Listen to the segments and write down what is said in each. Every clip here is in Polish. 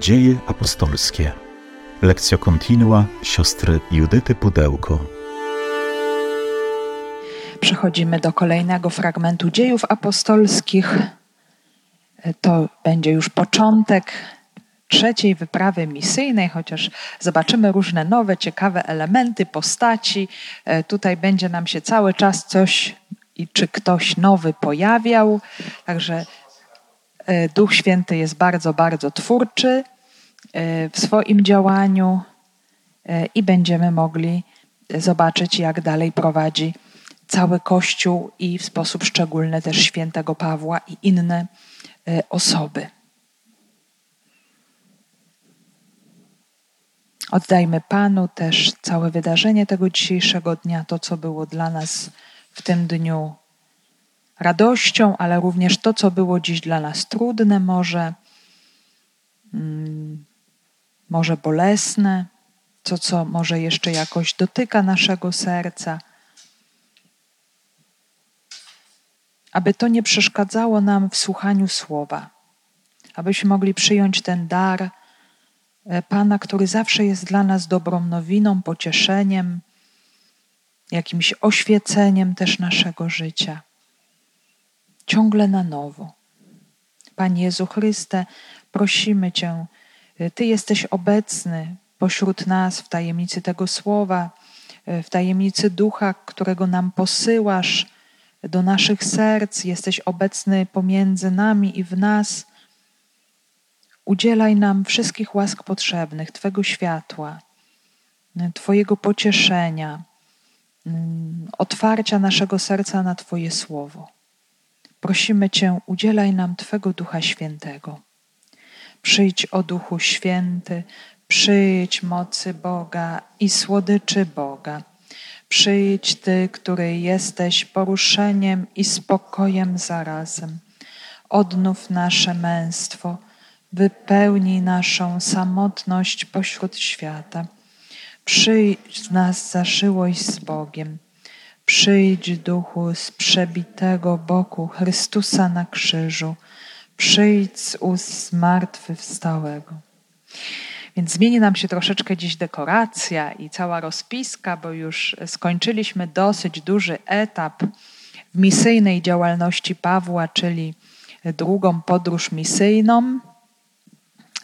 Dzieje apostolskie. Lekcja kontinua siostry Judyty Pudełko. Przechodzimy do kolejnego fragmentu dziejów apostolskich. To będzie już początek trzeciej wyprawy misyjnej, chociaż zobaczymy różne nowe, ciekawe elementy, postaci. E, tutaj będzie nam się cały czas coś i czy ktoś nowy pojawiał. Także e, Duch Święty jest bardzo, bardzo twórczy w swoim działaniu i będziemy mogli zobaczyć, jak dalej prowadzi cały Kościół i w sposób szczególny też świętego Pawła i inne osoby. Oddajmy Panu też całe wydarzenie tego dzisiejszego dnia, to co było dla nas w tym dniu radością, ale również to, co było dziś dla nas trudne, może, mm, może bolesne, to, co może jeszcze jakoś dotyka naszego serca. Aby to nie przeszkadzało nam w słuchaniu słowa, abyśmy mogli przyjąć ten dar E, Pana, który zawsze jest dla nas dobrą nowiną, pocieszeniem, jakimś oświeceniem też naszego życia. Ciągle na nowo. Panie Jezu Chryste, prosimy Cię, Ty jesteś obecny pośród nas w tajemnicy tego słowa, e, w tajemnicy ducha, którego nam posyłasz do naszych serc. Jesteś obecny pomiędzy nami i w nas. Udzielaj nam wszystkich łask potrzebnych, Twego światła, Twojego pocieszenia, otwarcia naszego serca na Twoje słowo. Prosimy Cię, udzielaj nam Twego Ducha Świętego. Przyjdź o Duchu Święty, przyjdź mocy Boga i słodyczy Boga. Przyjdź Ty, który jesteś poruszeniem i spokojem zarazem. Odnów nasze męstwo wypełnij naszą samotność pośród świata. Przyjdź w nas zażyłość z Bogiem. Przyjdź, duchu, z przebitego boku Chrystusa na krzyżu. Przyjdź z ust zmartwychwstałego. Więc zmieni nam się troszeczkę dziś dekoracja i cała rozpiska, bo już skończyliśmy dosyć duży etap w misyjnej działalności Pawła, czyli drugą podróż misyjną.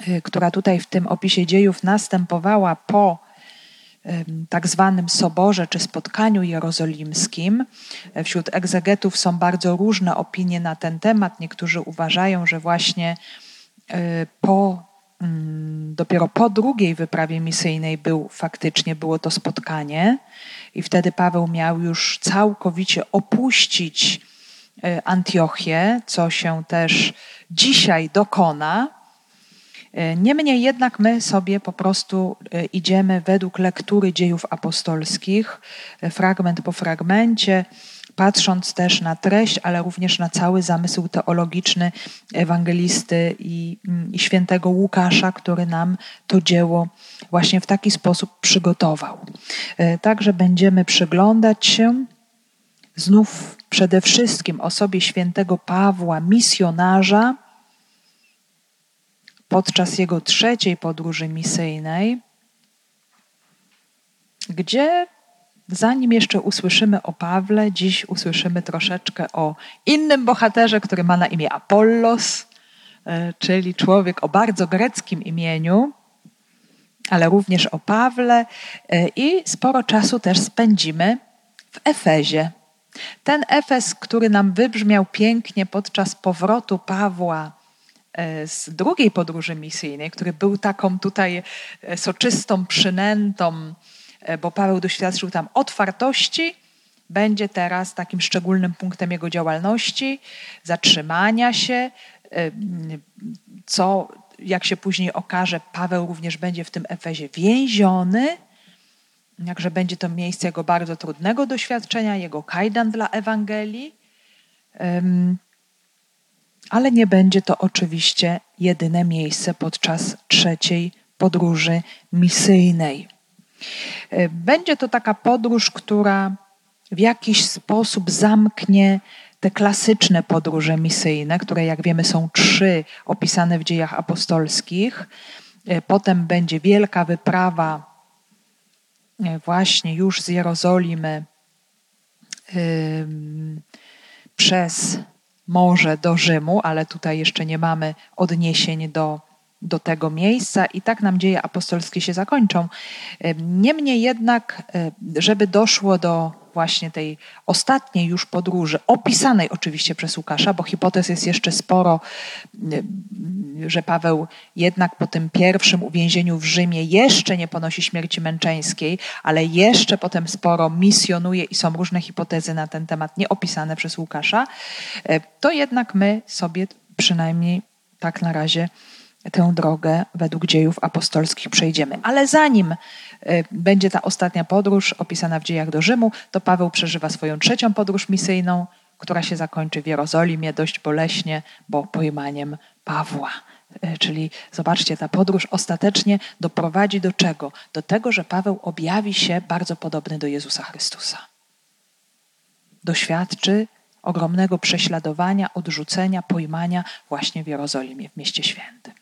Y, która tutaj w tym opisie dziejów następowała po tak zwanym soborze czy spotkaniu jerozolimskim. Wśród egzegetów są bardzo różne opinie na ten temat. Niektórzy uważają, że właśnie e, po, mm, dopiero po drugiej wyprawie misyjnej był faktycznie było to spotkanie i wtedy Paweł miał już całkowicie opuścić e, Antiochię, co się też dzisiaj dokona niemniej jednak my sobie po prostu e, idziemy według lektury dziejów apostolskich, e, fragment po fragmencie, patrząc też na treść, ale również na cały zamysł teologiczny ewangelisty i, mm, i świętego Łukasza, który nam to dzieło właśnie w taki sposób przygotował. Także będziemy przyglądać się znów przede wszystkim osobie świętego Pawła, misjonarza, podczas jego trzeciej podróży misyjnej, gdzie zanim jeszcze usłyszymy o Pawle, dziś usłyszymy troszeczkę o innym bohaterze, który ma na imię Apollos, e, czyli człowiek o bardzo greckim imieniu, ale również o Pawle e, i sporo czasu też spędzimy w Efezie. Ten Efes, który nam wybrzmiał pięknie podczas powrotu Pawła z drugiej podróży misyjnej, który był taką tutaj e, soczystą przynętą, e, bo Paweł doświadczył tam otwartości, będzie teraz takim szczególnym punktem jego działalności, zatrzymania się, co, jak się później okaże, Paweł również będzie w tym Efezie więziony, jakże będzie to miejsce jego bardzo trudnego doświadczenia, jego kajdan dla Ewangelii. Ale nie będzie to oczywiście jedyne miejsce podczas trzeciej podróży misyjnej. E, będzie to taka podróż, która w jakiś sposób zamknie te klasyczne podróże misyjne, które jak wiemy są trzy opisane w dziejach apostolskich. E, potem będzie wielka wyprawa e, właśnie już z Jerozolimy przez morze do Rzymu, ale tutaj jeszcze nie mamy odniesień do, do tego miejsca i tak nam dzieje apostolskie się zakończą. Niemniej jednak, żeby doszło do właśnie tej ostatniej już podróży, opisanej oczywiście przez Łukasza, bo hipotez jest jeszcze sporo, że Paweł jednak po tym pierwszym uwięzieniu w Rzymie jeszcze nie ponosi śmierci męczeńskiej, ale jeszcze potem sporo misjonuje i są różne hipotezy na ten temat nieopisane przez Łukasza, to jednak my sobie przynajmniej tak na razie tę drogę według dziejów apostolskich przejdziemy. Ale zanim y, będzie ta ostatnia podróż opisana w dziejach do Rzymu, to Paweł przeżywa swoją trzecią podróż misyjną, która się zakończy w Jerozolimie dość boleśnie, bo pojmaniem Pawła. Y, czyli zobaczcie, ta podróż ostatecznie doprowadzi do czego? Do tego, że Paweł objawi się bardzo podobny do Jezusa Chrystusa. Doświadczy ogromnego prześladowania, odrzucenia, pojmania właśnie w Jerozolimie, w mieście świętym.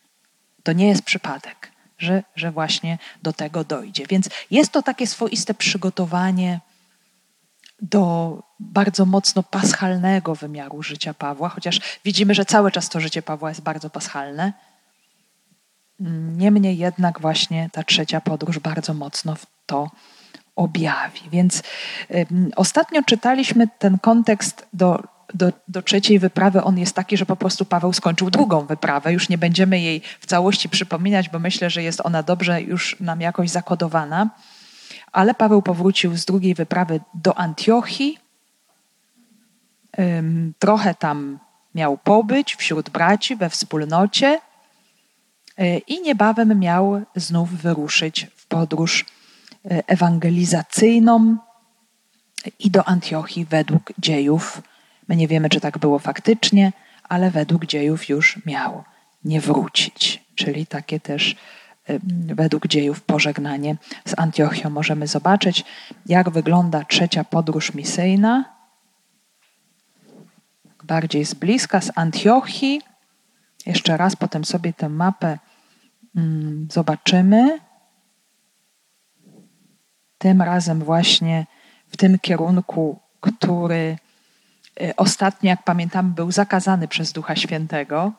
To nie jest przypadek, że, że właśnie do tego dojdzie. Więc jest to takie swoiste przygotowanie do bardzo mocno paschalnego wymiaru życia Pawła, chociaż widzimy, że cały czas to życie Pawła jest bardzo paschalne. Niemniej jednak właśnie ta trzecia podróż bardzo mocno to objawi. Więc ostatnio czytaliśmy ten kontekst do do, do trzeciej wyprawy on jest taki, że po prostu Paweł skończył drugą wyprawę. Już nie będziemy jej w całości przypominać, bo myślę, że jest ona dobrze już nam jakoś zakodowana. Ale Paweł powrócił z drugiej wyprawy do Antiochii. Trochę tam miał pobyć wśród braci we wspólnocie y, i niebawem miał znów wyruszyć w podróż y, ewangelizacyjną i do Antiochii według dziejów My nie wiemy, czy tak było faktycznie, ale według dziejów już miał nie wrócić. Czyli takie też według dziejów pożegnanie z Antiochią. Możemy zobaczyć, jak wygląda trzecia podróż misyjna. Bardziej z bliska, z Antiochii. Jeszcze raz potem sobie tę mapę mm, zobaczymy. Tym razem właśnie w tym kierunku, który E, ostatnio, jak pamiętam, był zakazany przez Ducha Świętego,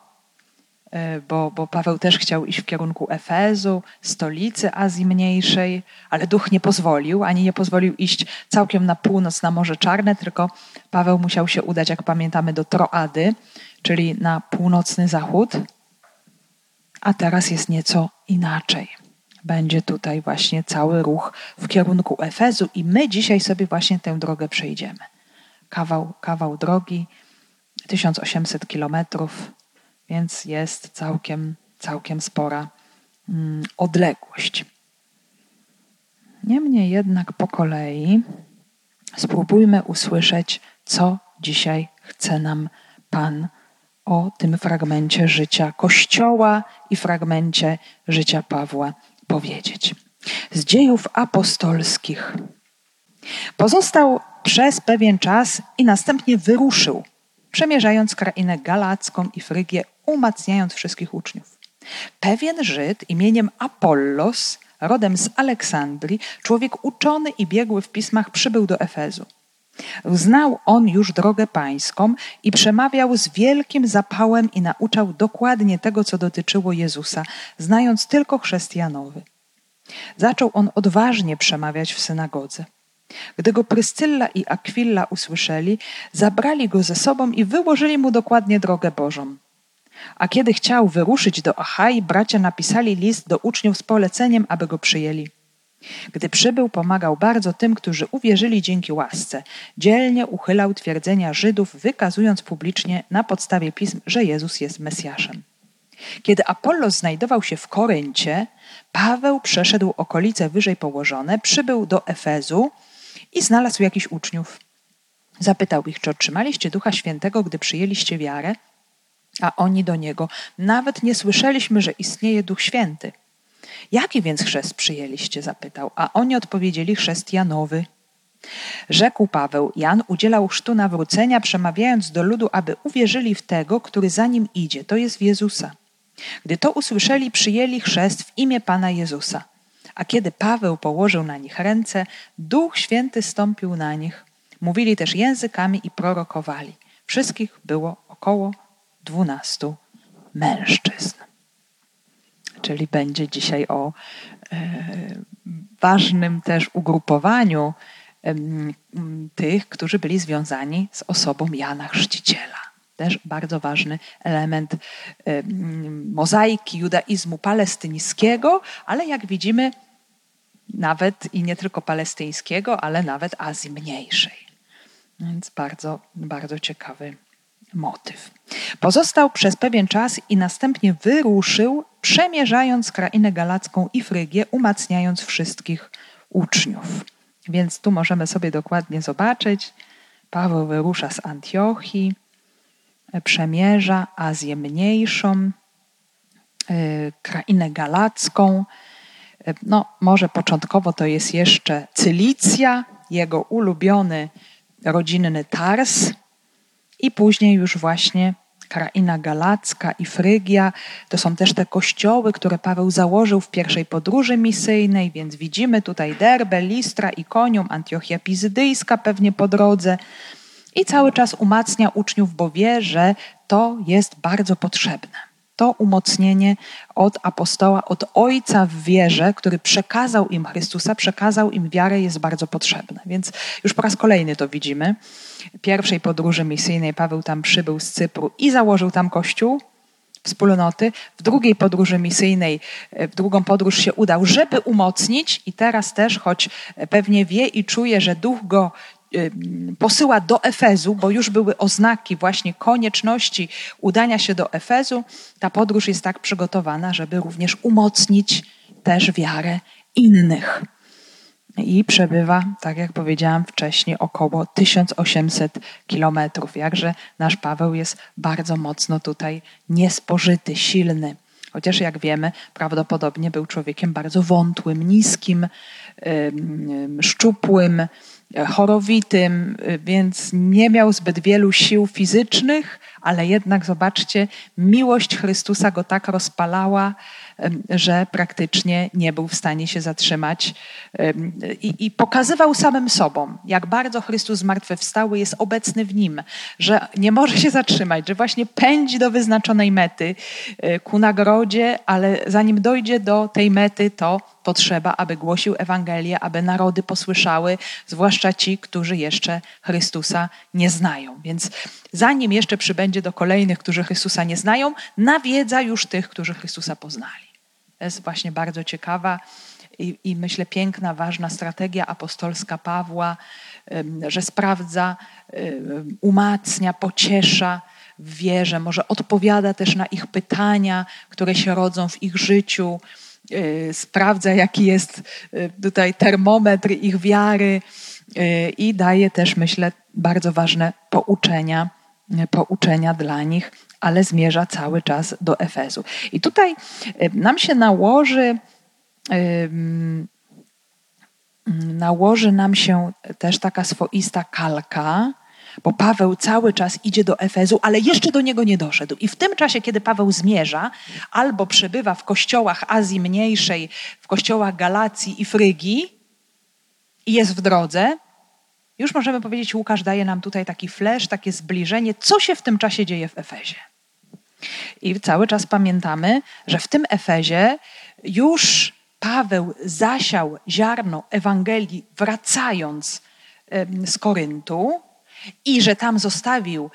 e, bo, bo Paweł też chciał iść w kierunku Efezu, stolicy Azji Mniejszej, ale Duch nie pozwolił, ani nie pozwolił iść całkiem na północ, na Morze Czarne, tylko Paweł musiał się udać, jak pamiętamy, do Troady, czyli na północny zachód. A teraz jest nieco inaczej. Będzie tutaj właśnie cały ruch w kierunku Efezu, i my dzisiaj sobie właśnie tę drogę przejdziemy kawał, kawał drogi, 1800 kilometrów, więc jest całkiem, całkiem spora mm, odległość. Niemniej jednak po kolei spróbujmy usłyszeć, co dzisiaj chce nam Pan o tym fragmencie życia Kościoła i fragmencie życia Pawła powiedzieć. Z dziejów apostolskich. Pozostał przez pewien czas i następnie wyruszył, przemierzając krainę galacką i Frygię, umacniając wszystkich uczniów. Pewien Żyd imieniem Apollos, rodem z Aleksandrii, człowiek uczony i biegły w pismach, przybył do Efezu. Znał on już drogę pańską i przemawiał z wielkim zapałem i nauczał dokładnie tego, co dotyczyło Jezusa, znając tylko chrześcijanowy. Zaczął on odważnie przemawiać w synagodze. Gdy go Pryscylla i Akwilla usłyszeli, zabrali go ze sobą i wyłożyli mu dokładnie drogę Bożą. A kiedy chciał wyruszyć do Achai, bracia napisali list do uczniów z poleceniem, aby go przyjęli. Gdy przybył, pomagał bardzo tym, którzy uwierzyli dzięki łasce. Dzielnie uchylał twierdzenia Żydów, wykazując publicznie na podstawie pism, że Jezus jest Mesjaszem. Kiedy Apollos znajdował się w Koryncie, Paweł przeszedł okolice wyżej położone, przybył do Efezu, i znalazł jakichś uczniów. Zapytał ich, czy otrzymaliście Ducha Świętego, gdy przyjęliście wiarę? A oni do niego, nawet nie słyszeliśmy, że istnieje Duch Święty. Jaki więc chrzest przyjęliście? zapytał, a oni odpowiedzieli chrzest Janowy. Rzekł Paweł, Jan udzielał chrztu nawrócenia, przemawiając do ludu, aby uwierzyli w tego, który za nim idzie, to jest w Jezusa. Gdy to usłyszeli, przyjęli chrzest w imię Pana Jezusa. A kiedy Paweł położył na nich ręce, Duch Święty stąpił na nich. Mówili też językami i prorokowali. Wszystkich było około dwunastu mężczyzn. Czyli będzie dzisiaj o e, ważnym też ugrupowaniu e, tych, którzy byli związani z osobą Jana Chrzciciela. Też bardzo ważny element e, mozaiki judaizmu palestyńskiego, ale jak widzimy, nawet i nie tylko palestyńskiego, ale nawet Azji Mniejszej. Więc bardzo, bardzo ciekawy motyw. Pozostał przez pewien czas i następnie wyruszył, przemierzając krainę galacką i Frygię, umacniając wszystkich uczniów. Więc tu możemy sobie dokładnie zobaczyć. Paweł wyrusza z Antiochii, przemierza Azję Mniejszą, e, krainę galacką. No, może początkowo to jest jeszcze Cylicja, jego ulubiony rodzinny Tars, i później już właśnie kraina galacka i Frygia. To są też te kościoły, które Paweł założył w pierwszej podróży misyjnej, więc widzimy tutaj Derbę, Listra, Ikonium, Antiochia Pizydyjska pewnie po drodze. I cały czas umacnia uczniów, bo wie, że to jest bardzo potrzebne to umocnienie od apostoła, od ojca w wierze, który przekazał im Chrystusa, przekazał im wiarę, jest bardzo potrzebne. Więc już po raz kolejny to widzimy. Pierwszej podróży misyjnej Paweł tam przybył z Cypru i założył tam kościół, wspólnoty. W drugiej podróży misyjnej, w drugą podróż się udał, żeby umocnić i teraz też, choć pewnie wie i czuje, że duch go posyła do Efezu, bo już były oznaki właśnie konieczności udania się do Efezu, ta podróż jest tak przygotowana, żeby również umocnić też wiarę innych. I przebywa, tak jak powiedziałam wcześniej, około 1800 kilometrów. Jakże nasz Paweł jest bardzo mocno tutaj niespożyty, silny. Chociaż jak wiemy, prawdopodobnie był człowiekiem bardzo wątłym, niskim, szczupłym, chorowitym, więc nie miał zbyt wielu sił fizycznych, ale jednak zobaczcie, miłość Chrystusa go tak rozpalała, że praktycznie nie był w stanie się zatrzymać i, i pokazywał samym sobą, jak bardzo Chrystus zmartwychwstały jest obecny w nim, że nie może się zatrzymać, że właśnie pędzi do wyznaczonej mety e, ku nagrodzie, ale zanim dojdzie do tej mety, to potrzeba, aby głosił Ewangelię, aby narody posłyszały, zwłaszcza ci, którzy jeszcze Chrystusa nie znają. Więc zanim jeszcze przybędzie do kolejnych, którzy Chrystusa nie znają, nawiedza już tych, którzy Chrystusa poznali. To jest właśnie bardzo ciekawa i, i myślę piękna, ważna strategia apostolska Pawła, że sprawdza, umacnia, pociesza w wierze, może odpowiada też na ich pytania, które się rodzą w ich życiu, sprawdza, jaki jest e, tutaj termometr ich wiary e, i daje też, myślę, bardzo ważne pouczenia, pouczenia dla nich ale zmierza cały czas do Efezu. I tutaj nam się nałoży, nałoży nam się też taka swoista kalka, bo Paweł cały czas idzie do Efezu, ale jeszcze do niego nie doszedł. I w tym czasie, kiedy Paweł zmierza, albo przebywa w kościołach Azji Mniejszej, w kościołach Galacji i Frygii i jest w drodze, już możemy powiedzieć, Łukasz daje nam tutaj taki flash, takie zbliżenie, co się w tym czasie dzieje w Efezie. I cały czas pamiętamy, że w tym Efezie już Paweł zasiał ziarno Ewangelii, wracając z Koryntu, i że tam zostawił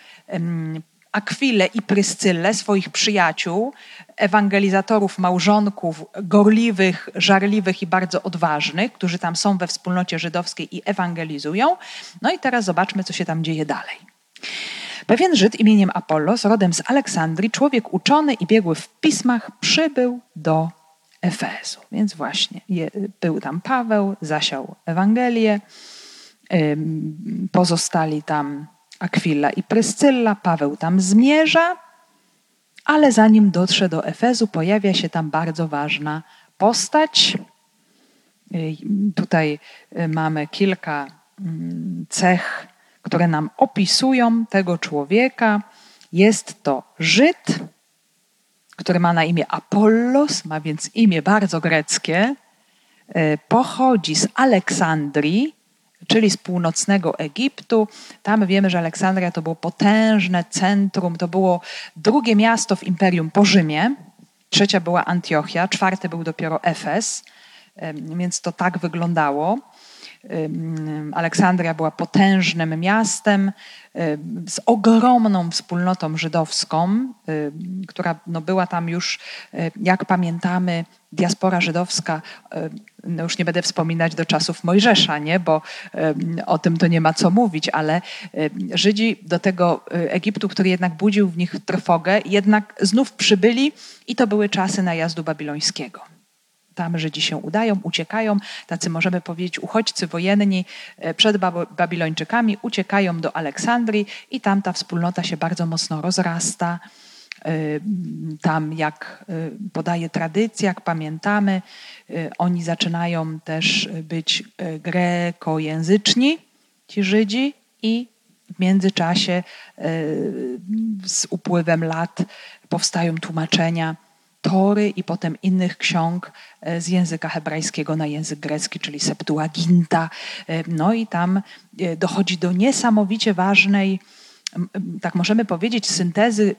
Akwilę i Pryscylę, swoich przyjaciół, ewangelizatorów, małżonków, gorliwych, żarliwych i bardzo odważnych, którzy tam są we wspólnocie żydowskiej i ewangelizują. No i teraz zobaczmy, co się tam dzieje dalej. Pewien Żyd imieniem Apollos, rodem z Aleksandrii, człowiek uczony i biegły w pismach, przybył do Efezu. Więc właśnie był tam Paweł, zasiał Ewangelię, pozostali tam Akwila i Pryscylla, Paweł tam zmierza, ale zanim dotrze do Efezu, pojawia się tam bardzo ważna postać. Tutaj y, mamy kilka mm, cech, które nam opisują tego człowieka. Jest to Żyd, który ma na imię Apollos, ma więc imię bardzo greckie, e, pochodzi z Aleksandrii, czyli z północnego Egiptu. Tam wiemy, że Aleksandria to było potężne centrum, to było drugie miasto w imperium po Rzymie. Trzecia była Antiochia, czwarte był dopiero Efes, więc to tak wyglądało. Aleksandria była potężnym miastem z ogromną wspólnotą żydowską, która no była tam już, jak pamiętamy, diaspora żydowska, no już nie będę wspominać do czasów Mojżesza, nie? bo o tym to nie ma co mówić, ale Żydzi do tego Egiptu, który jednak budził w nich trwogę, jednak znów przybyli i to były czasy najazdu babilońskiego. Tam Żydzi się udają, uciekają, tacy możemy powiedzieć uchodźcy wojenni e, przed Babilończykami, uciekają do Aleksandrii i tam ta wspólnota się bardzo mocno rozrasta. E, tam, jak e, podaje tradycja, jak pamiętamy, oni zaczynają też być grekojęzyczni, ci Żydzi, i w międzyczasie z upływem lat powstają tłumaczenia Tory i potem innych ksiąg e, z języka hebrajskiego na język grecki, czyli Septuaginta. E, no i tam e, dochodzi do niesamowicie ważnej, tak możemy powiedzieć, syntezy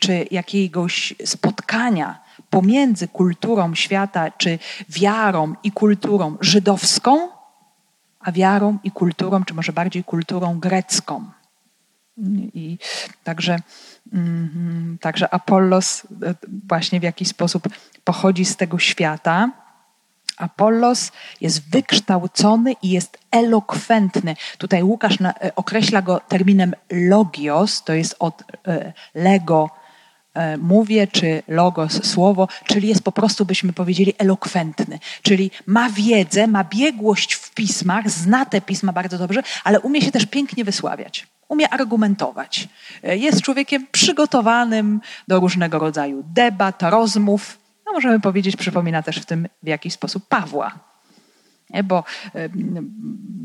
czy jakiegoś spotkania pomiędzy kulturą świata, czy wiarą i kulturą żydowską, a wiarą i kulturą, czy może bardziej kulturą grecką. I także. Także Apollos e, właśnie w jakiś sposób pochodzi z tego świata. Apollos jest wykształcony i jest elokwentny. Tutaj Łukasz e, określa go terminem logios, to jest od e, lego mówię, czy logos słowo, czyli jest po prostu, byśmy powiedzieli, elokwentny. Czyli ma wiedzę, ma biegłość w pismach, zna te pisma bardzo dobrze, ale umie się też pięknie wysławiać umie argumentować. Jest człowiekiem przygotowanym do różnego rodzaju debat, rozmów. No możemy powiedzieć, przypomina też w tym w jakiś sposób Pawła. Bo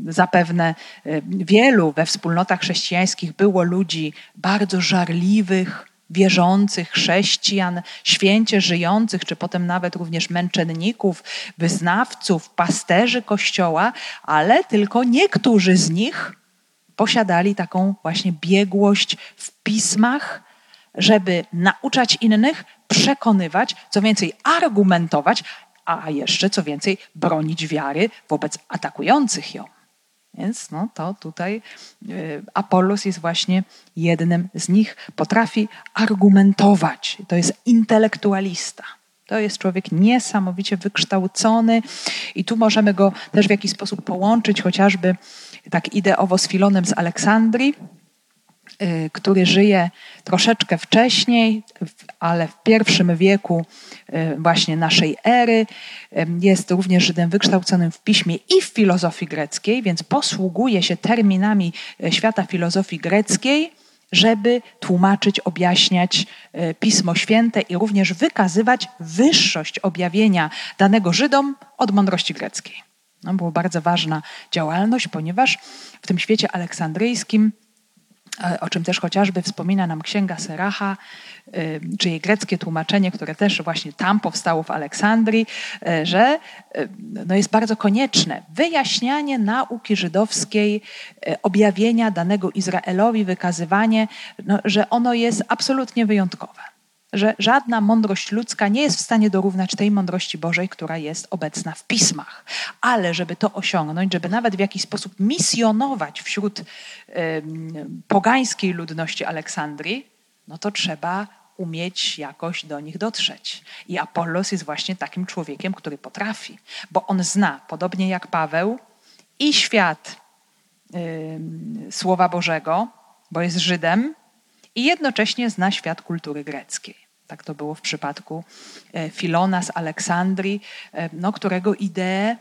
zapewne wielu we wspólnotach chrześcijańskich było ludzi bardzo żarliwych, wierzących chrześcijan, święcie żyjących, czy potem nawet również męczenników, wyznawców, pasterzy Kościoła, ale tylko niektórzy z nich posiadali taką właśnie biegłość w pismach, żeby nauczać innych, przekonywać, co więcej, argumentować, a jeszcze co więcej, bronić wiary wobec atakujących ją. Więc no, to tutaj y, Apollos jest właśnie jednym z nich. Potrafi argumentować. To jest intelektualista. To jest człowiek niesamowicie wykształcony i tu możemy go też w jakiś sposób połączyć chociażby tak ideowo z Filonem z Aleksandrii, który żyje troszeczkę wcześniej, ale w pierwszym wieku y, właśnie naszej ery. Y, jest również Żydem wykształconym w piśmie i w filozofii greckiej, więc posługuje się terminami świata filozofii greckiej, żeby tłumaczyć, objaśniać Pismo Święte i również wykazywać wyższość objawienia danego Żydom od mądrości greckiej. No, była bardzo ważna działalność, ponieważ w tym świecie aleksandryjskim, e, o czym też chociażby wspomina nam księga Seracha, e, czy jej greckie tłumaczenie, które też właśnie tam powstało w Aleksandrii, e, że no jest bardzo konieczne wyjaśnianie nauki żydowskiej, objawienia danego Izraelowi, wykazywanie, no, że ono jest absolutnie wyjątkowe że żadna mądrość ludzka nie jest w stanie dorównać tej mądrości Bożej, która jest obecna w pismach. Ale żeby to osiągnąć, żeby nawet w jakiś sposób misjonować wśród y, pogańskiej ludności Aleksandrii, no to trzeba umieć jakoś do nich dotrzeć. I Apollos jest właśnie takim człowiekiem, który potrafi, bo on zna, podobnie jak Paweł, i świat y, Słowa Bożego, bo jest Żydem, i jednocześnie zna świat kultury greckiej. Tak to było w przypadku e, Filona z Aleksandrii, e, no, którego idee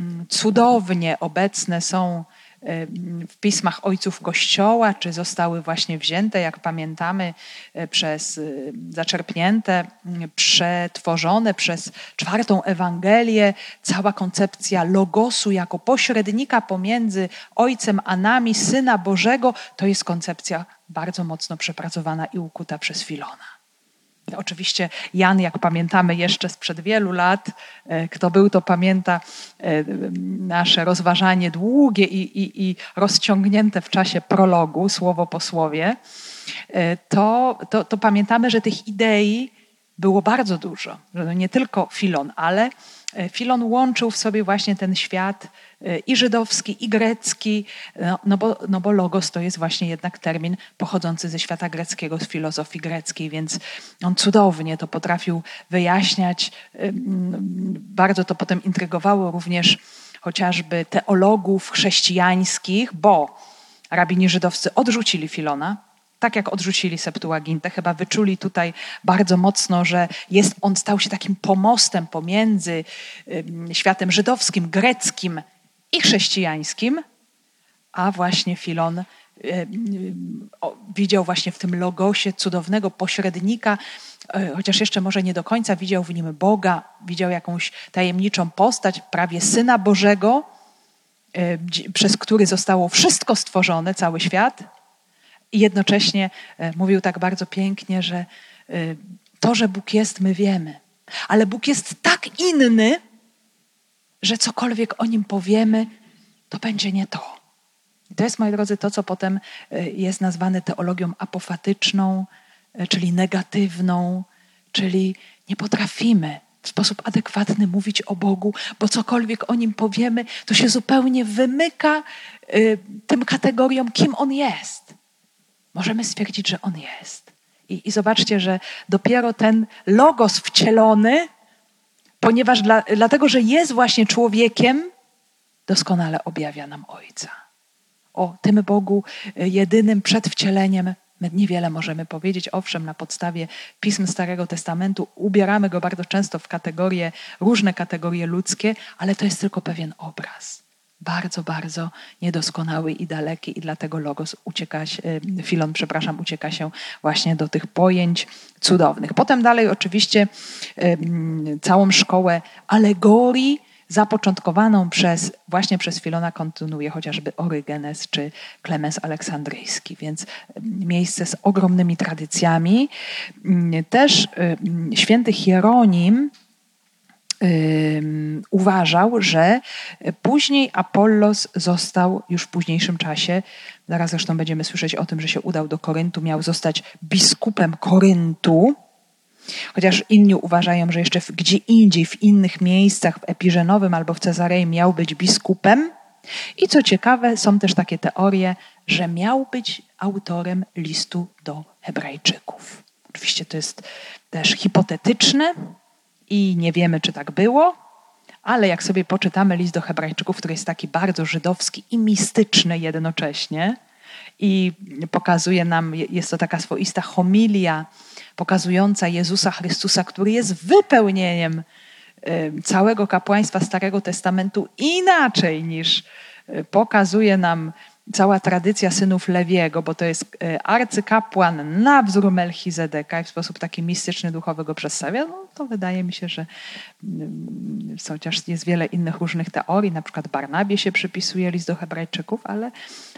mm, cudownie obecne są e, w pismach ojców Kościoła, czy zostały właśnie wzięte, jak pamiętamy, przez zaczerpnięte, mm, przetworzone przez czwartą Ewangelię, cała koncepcja logosu jako pośrednika pomiędzy Ojcem a nami, Syna Bożego, to jest koncepcja bardzo mocno przepracowana i ukuta przez Filona. Oczywiście Jan, jak pamiętamy jeszcze sprzed wielu lat, e, kto był, to pamięta e, nasze rozważanie długie i, i, i rozciągnięte w czasie prologu, słowo po słowie, e, to, to, to pamiętamy, że tych idei było bardzo dużo. Że nie tylko Filon, ale Filon łączył w sobie właśnie ten świat i żydowski, i grecki, no, no, bo, no bo logos to jest właśnie jednak termin pochodzący ze świata greckiego, z filozofii greckiej, więc on cudownie to potrafił wyjaśniać. Bardzo to potem intrygowało również chociażby teologów chrześcijańskich, bo rabini żydowscy odrzucili Filona, tak jak odrzucili Septuagintę, chyba wyczuli tutaj bardzo mocno, że jest, on stał się takim pomostem pomiędzy światem żydowskim, greckim i chrześcijańskim, a właśnie Filon widział właśnie w tym logosie cudownego pośrednika, e, chociaż jeszcze może nie do końca widział w nim Boga, widział jakąś tajemniczą postać, prawie Syna Bożego, e, przez który zostało wszystko stworzone, cały świat. I jednocześnie mówił tak bardzo pięknie, że to, że Bóg jest, my wiemy. Ale Bóg jest tak inny, że cokolwiek o nim powiemy, to będzie nie to. I to jest, moi drodzy, to, co potem e, jest nazwane teologią apofatyczną, e, czyli negatywną, czyli nie potrafimy w sposób adekwatny mówić o Bogu, bo cokolwiek o nim powiemy, to się zupełnie wymyka e, tym kategoriom, kim on jest. Możemy stwierdzić, że on jest. I, i zobaczcie, że dopiero ten logos wcielony ponieważ dla, dlatego, że jest właśnie człowiekiem, doskonale objawia nam Ojca. O tym Bogu e, jedynym przed wcieleniem my niewiele możemy powiedzieć. Owszem, na podstawie pism Starego Testamentu ubieramy go bardzo często w kategorie, różne kategorie ludzkie, ale to jest tylko pewien obraz bardzo, bardzo niedoskonały i daleki i dlatego Logos ucieka się, e, Filon, przepraszam, ucieka się właśnie do tych pojęć cudownych. Potem dalej oczywiście całą szkołę alegorii zapoczątkowaną przez, właśnie przez Filona kontynuuje chociażby Orygenes czy Klemens Aleksandryjski, więc miejsce z ogromnymi tradycjami. Też święty Hieronim uważał, że później Apollos został już w późniejszym czasie, zaraz zresztą będziemy słyszeć o tym, że się udał do Koryntu, miał zostać biskupem Koryntu, chociaż inni uważają, że jeszcze gdzie indziej, w innych miejscach, w Epiżenowym albo w Cezarei miał być biskupem. I co ciekawe, są też takie teorie, że miał być autorem listu do Hebrajczyków. Oczywiście to jest też hipotetyczne, i nie wiemy, czy tak było, ale jak sobie poczytamy list do Hebrajczyków, który jest taki bardzo żydowski i mistyczny jednocześnie, i pokazuje nam, jest to taka swoista homilia pokazująca Jezusa Chrystusa, który jest wypełnieniem całego kapłaństwa Starego Testamentu inaczej niż e, pokazuje nam cała tradycja synów Lewiego, bo to jest e, arcykapłan na wzór Melchizedeka i w sposób taki mistyczny, duchowy go przedstawia, no to wydaje mi się, że mm, chociaż jest wiele innych różnych teorii, na przykład Barnabie się przypisuje list do hebrajczyków, ale,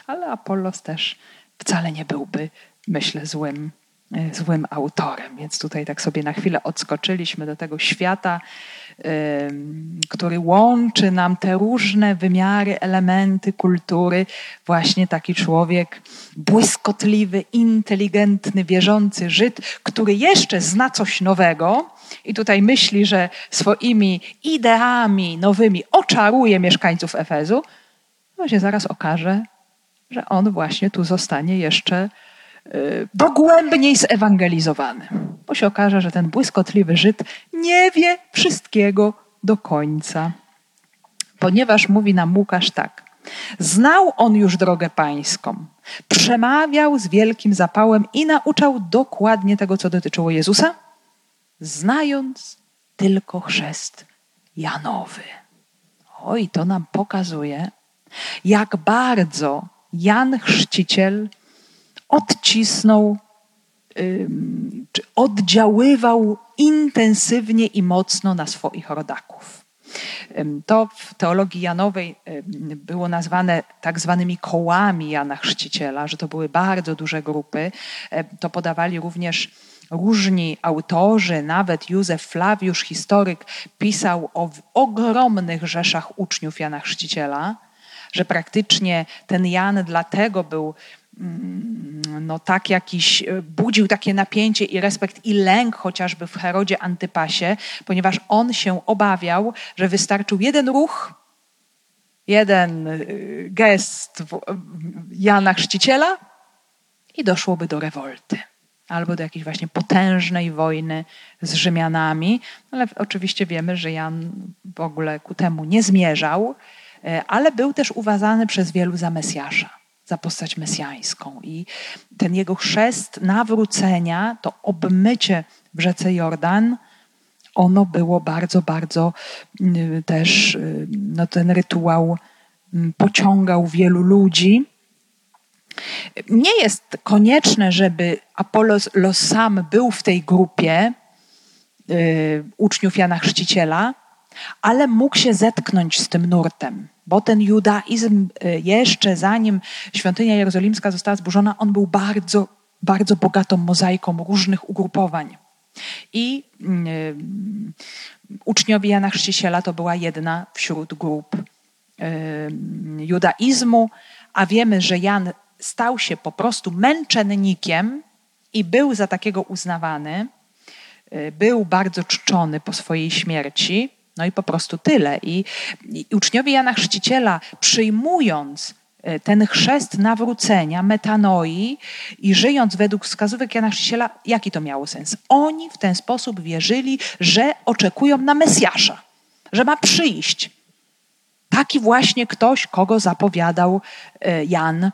ale Apollos też wcale nie byłby, myślę, złym, e, złym autorem. Więc tutaj tak sobie na chwilę odskoczyliśmy do tego świata, który łączy nam te różne wymiary, elementy kultury. Właśnie taki człowiek błyskotliwy, inteligentny, wierzący Żyd, który jeszcze zna coś nowego i tutaj myśli, że swoimi ideami nowymi oczaruje mieszkańców Efezu, no się zaraz okaże, że on właśnie tu zostanie jeszcze dogłębniej zewangelizowany. Bo się okaże, że ten błyskotliwy Żyd nie wie wszystkiego do końca. Ponieważ mówi nam Łukasz tak. Znał on już drogę pańską, przemawiał z wielkim zapałem i nauczał dokładnie tego, co dotyczyło Jezusa, znając tylko chrzest Janowy. Oj, to nam pokazuje, jak bardzo Jan Chrzciciel odcisnął, czy oddziaływał intensywnie i mocno na swoich rodaków. To w teologii Janowej było nazwane tak zwanymi kołami Jana Chrzciciela, że to były bardzo duże grupy. To podawali również różni autorzy, nawet Józef Flawiusz, historyk, pisał o ogromnych rzeszach uczniów Jana Chrzciciela, że praktycznie ten Jan dlatego był no tak jakiś, budził takie napięcie i respekt i lęk chociażby w Herodzie Antypasie, ponieważ on się obawiał, że wystarczył jeden ruch, jeden y, gest Jana Chrzciciela i doszłoby do rewolty albo do jakiejś właśnie potężnej wojny z Rzymianami. Ale oczywiście wiemy, że Jan w ogóle ku temu nie zmierzał, e, ale był też uważany przez wielu za Mesjasza, za postać mesjańską. I ten jego chrzest nawrócenia, to obmycie w rzece Jordan, ono było bardzo, bardzo mm, też, y, no ten rytuał mm, pociągał wielu ludzi. Nie jest konieczne, żeby Apollos sam był w tej grupie y, uczniów Jana Chrzciciela, ale mógł się zetknąć z tym nurtem, bo ten judaizm y, jeszcze zanim świątynia jerozolimska została zburzona, on był bardzo, bardzo bogatą mozaiką różnych ugrupowań. I y, uczniowie Jana Chrzciciela to była jedna wśród grup y, judaizmu, a wiemy, że Jan stał się po prostu męczennikiem i był za takiego uznawany, y, był bardzo czczony po swojej śmierci, no i po prostu tyle. I, i uczniowie Jana Chrzciciela, przyjmując y, ten chrzest nawrócenia, metanoi i żyjąc według wskazówek Jana Chrzciciela, jaki to miało sens? Oni w ten sposób wierzyli, że oczekują na Mesjasza, że ma przyjść. Taki właśnie ktoś, kogo zapowiadał y, Jan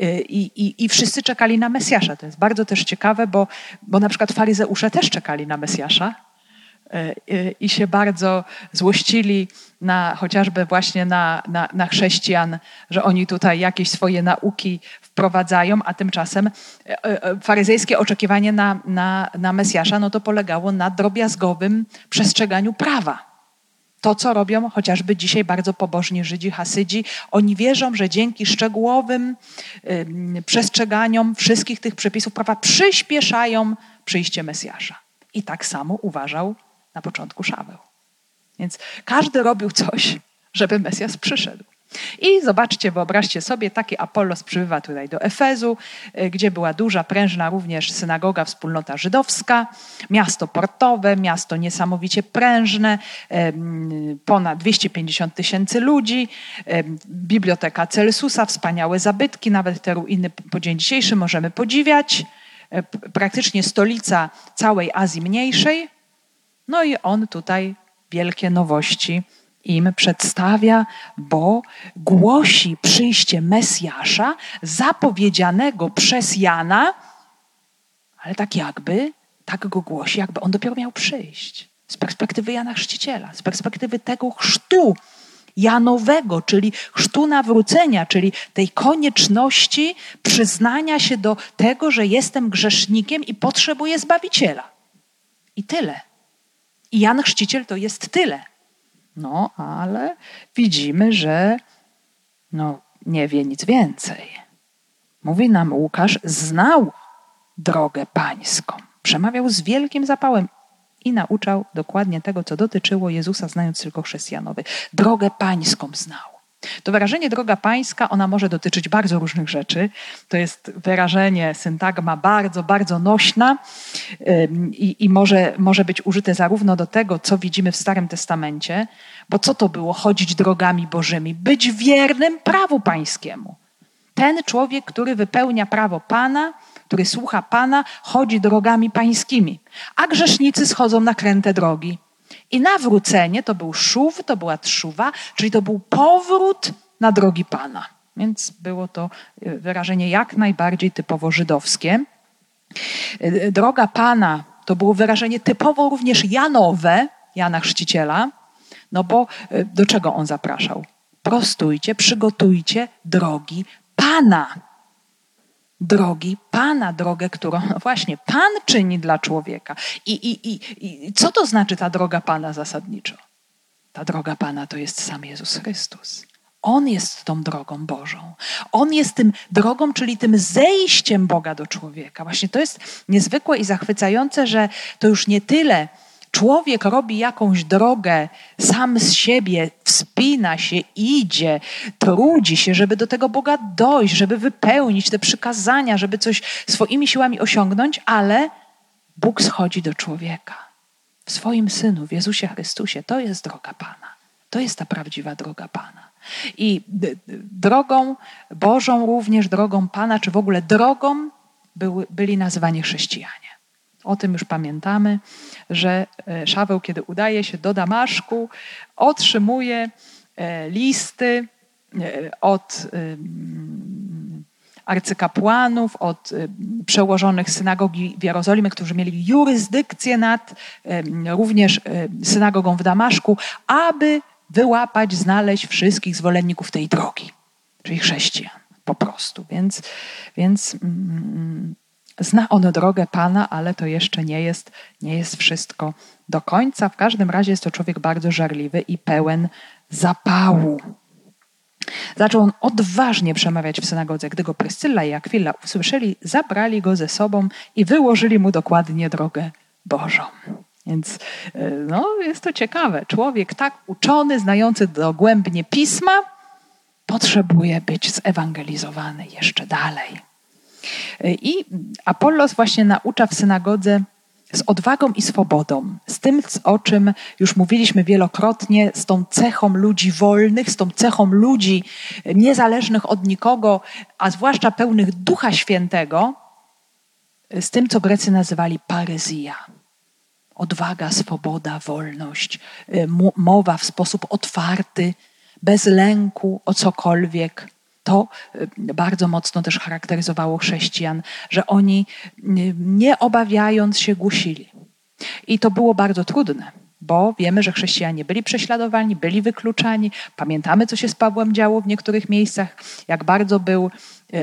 Y, I, i, I wszyscy czekali na Mesjasza. To jest bardzo też ciekawe, bo, bo na przykład faryzeusze też czekali na Mesjasza i się bardzo złościli na, chociażby właśnie na, na, na chrześcijan, że oni tutaj jakieś swoje nauki wprowadzają, a tymczasem faryzejskie oczekiwanie na, na, na Mesjasza no to polegało na drobiazgowym przestrzeganiu prawa to, co robią chociażby dzisiaj bardzo pobożni Żydzi, Hasydzi. Oni wierzą, że dzięki szczegółowym przestrzeganiom wszystkich tych przepisów prawa przyspieszają przyjście Mesjasza. I tak samo uważał na początku Szaweł. Więc każdy robił coś, żeby Mesjasz przyszedł. I zobaczcie, wyobraźcie sobie, taki Apollos przybywa tutaj do Efezu, y, gdzie była duża, prężna również synagoga, wspólnota żydowska, miasto portowe, miasto niesamowicie prężne, ponad 250 tysięcy ludzi, biblioteka Celsusa, wspaniałe zabytki, nawet te ruiny po dzień dzisiejszy możemy podziwiać, e, praktycznie stolica całej Azji Mniejszej. No i on tutaj wielkie nowości im przedstawia, bo głosi przyjście Mesjasza zapowiedzianego przez Jana, ale tak jakby, tak go głosi, jakby on dopiero miał przyjść. Z perspektywy Jana Chrzciciela, z perspektywy tego chrztu Janowego, czyli chrztu nawrócenia, czyli tej konieczności przyznania się do tego, że jestem grzesznikiem i potrzebuję Zbawiciela. I tyle. I Jan Chrzciciel to jest tyle. No, ale widzimy, że no, nie wie nic więcej. Mówi nam Łukasz, znał drogę pańską. Przemawiał z wielkim zapałem i nauczał dokładnie tego, co dotyczyło Jezusa, znając tylko chrześcijanowy. Drogę pańską znał. To wyrażenie droga pańska, ona może dotyczyć bardzo różnych rzeczy. To jest wyrażenie, syntagma bardzo, bardzo nośna i, i może, może być użyte zarówno do tego, co widzimy w Starym Testamencie, bo co to było chodzić drogami Bożymi? Być wiernym prawu pańskiemu. Ten człowiek, który wypełnia prawo Pana, który słucha Pana, chodzi drogami pańskimi, a grzesznicy schodzą na kręte drogi. I nawrócenie to był szuw, to była trzuwa, czyli to był powrót na drogi Pana. Więc było to e, wyrażenie jak najbardziej typowo żydowskie. E, droga Pana to było wyrażenie typowo również Janowe, Jana Chrzciciela, no bo e, do czego on zapraszał? Prostujcie, przygotujcie drogi Pana drogi Pana, drogę, którą właśnie Pan czyni dla człowieka. I, i, i, I co to znaczy ta droga Pana zasadniczo? Ta droga Pana to jest sam Jezus Chrystus. On jest tą drogą Bożą. On jest tym drogą, czyli tym zejściem Boga do człowieka. Właśnie to jest niezwykłe i zachwycające, że to już nie tyle człowiek robi jakąś drogę sam z siebie, wspina się, idzie, trudzi się, żeby do tego Boga dojść, żeby wypełnić te przykazania, żeby coś swoimi siłami osiągnąć, ale Bóg schodzi do człowieka. W swoim synu, w Jezusie Chrystusie. To jest droga Pana. To jest ta prawdziwa droga Pana. I drogą Bożą, również drogą Pana, czy w ogóle drogą byli nazywani chrześcijanie. O tym już pamiętamy, że e, Szaweł, kiedy udaje się do Damaszku, otrzymuje e, listy e, od arcykapłanów, od przełożonych synagogi w Jerozolimie, którzy mieli jurysdykcję nad również synagogą w Damaszku, aby wyłapać, znaleźć wszystkich zwolenników tej drogi, czyli chrześcijan po prostu. Więc, więc mm, zna on drogę Pana, ale to jeszcze nie jest, nie jest wszystko do końca. W każdym razie jest to człowiek bardzo żarliwy i pełen zapału. Zaczął on odważnie przemawiać w synagodze. Gdy go Pryscylla i Akwila usłyszeli, zabrali go ze sobą i wyłożyli mu dokładnie drogę Bożą. Więc e, no, jest to ciekawe. Człowiek tak uczony, znający dogłębnie pisma, potrzebuje być zewangelizowany jeszcze dalej. E, I Apollos właśnie naucza w synagodze z odwagą i swobodą, z tym, o czym już mówiliśmy wielokrotnie, z tą cechą ludzi wolnych, z tą cechą ludzi niezależnych od nikogo, a zwłaszcza pełnych Ducha Świętego, z tym, co Grecy nazywali paryzja odwaga, swoboda, wolność, y, mowa w sposób otwarty, bez lęku o cokolwiek. To y, bardzo mocno też charakteryzowało chrześcijan, że oni y, nie obawiając się głosili. I to było bardzo trudne bo wiemy, że chrześcijanie byli prześladowani, byli wykluczani. Pamiętamy, co się z Pawłem działo w niektórych miejscach, jak bardzo był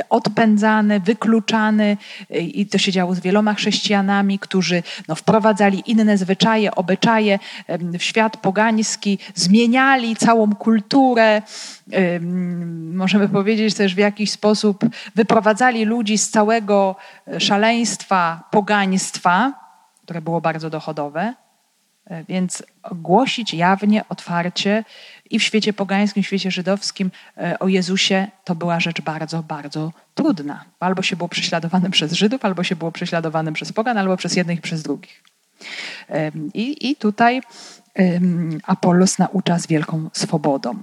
odpędzany, wykluczany e, i to się działo z wieloma chrześcijanami, którzy no, wprowadzali inne zwyczaje, obyczaje w świat pogański, zmieniali całą kulturę, możemy powiedzieć też w jakiś sposób wyprowadzali ludzi z całego e, szaleństwa pogaństwa, które było bardzo dochodowe, E, więc głosić jawnie, otwarcie i w świecie pogańskim, w świecie żydowskim e, o Jezusie to była rzecz bardzo, bardzo trudna. Albo się było prześladowanym przez Żydów, albo się było prześladowanym przez pogan, albo przez jednych i przez drugich. I, i tutaj Apollos naucza z wielką swobodą.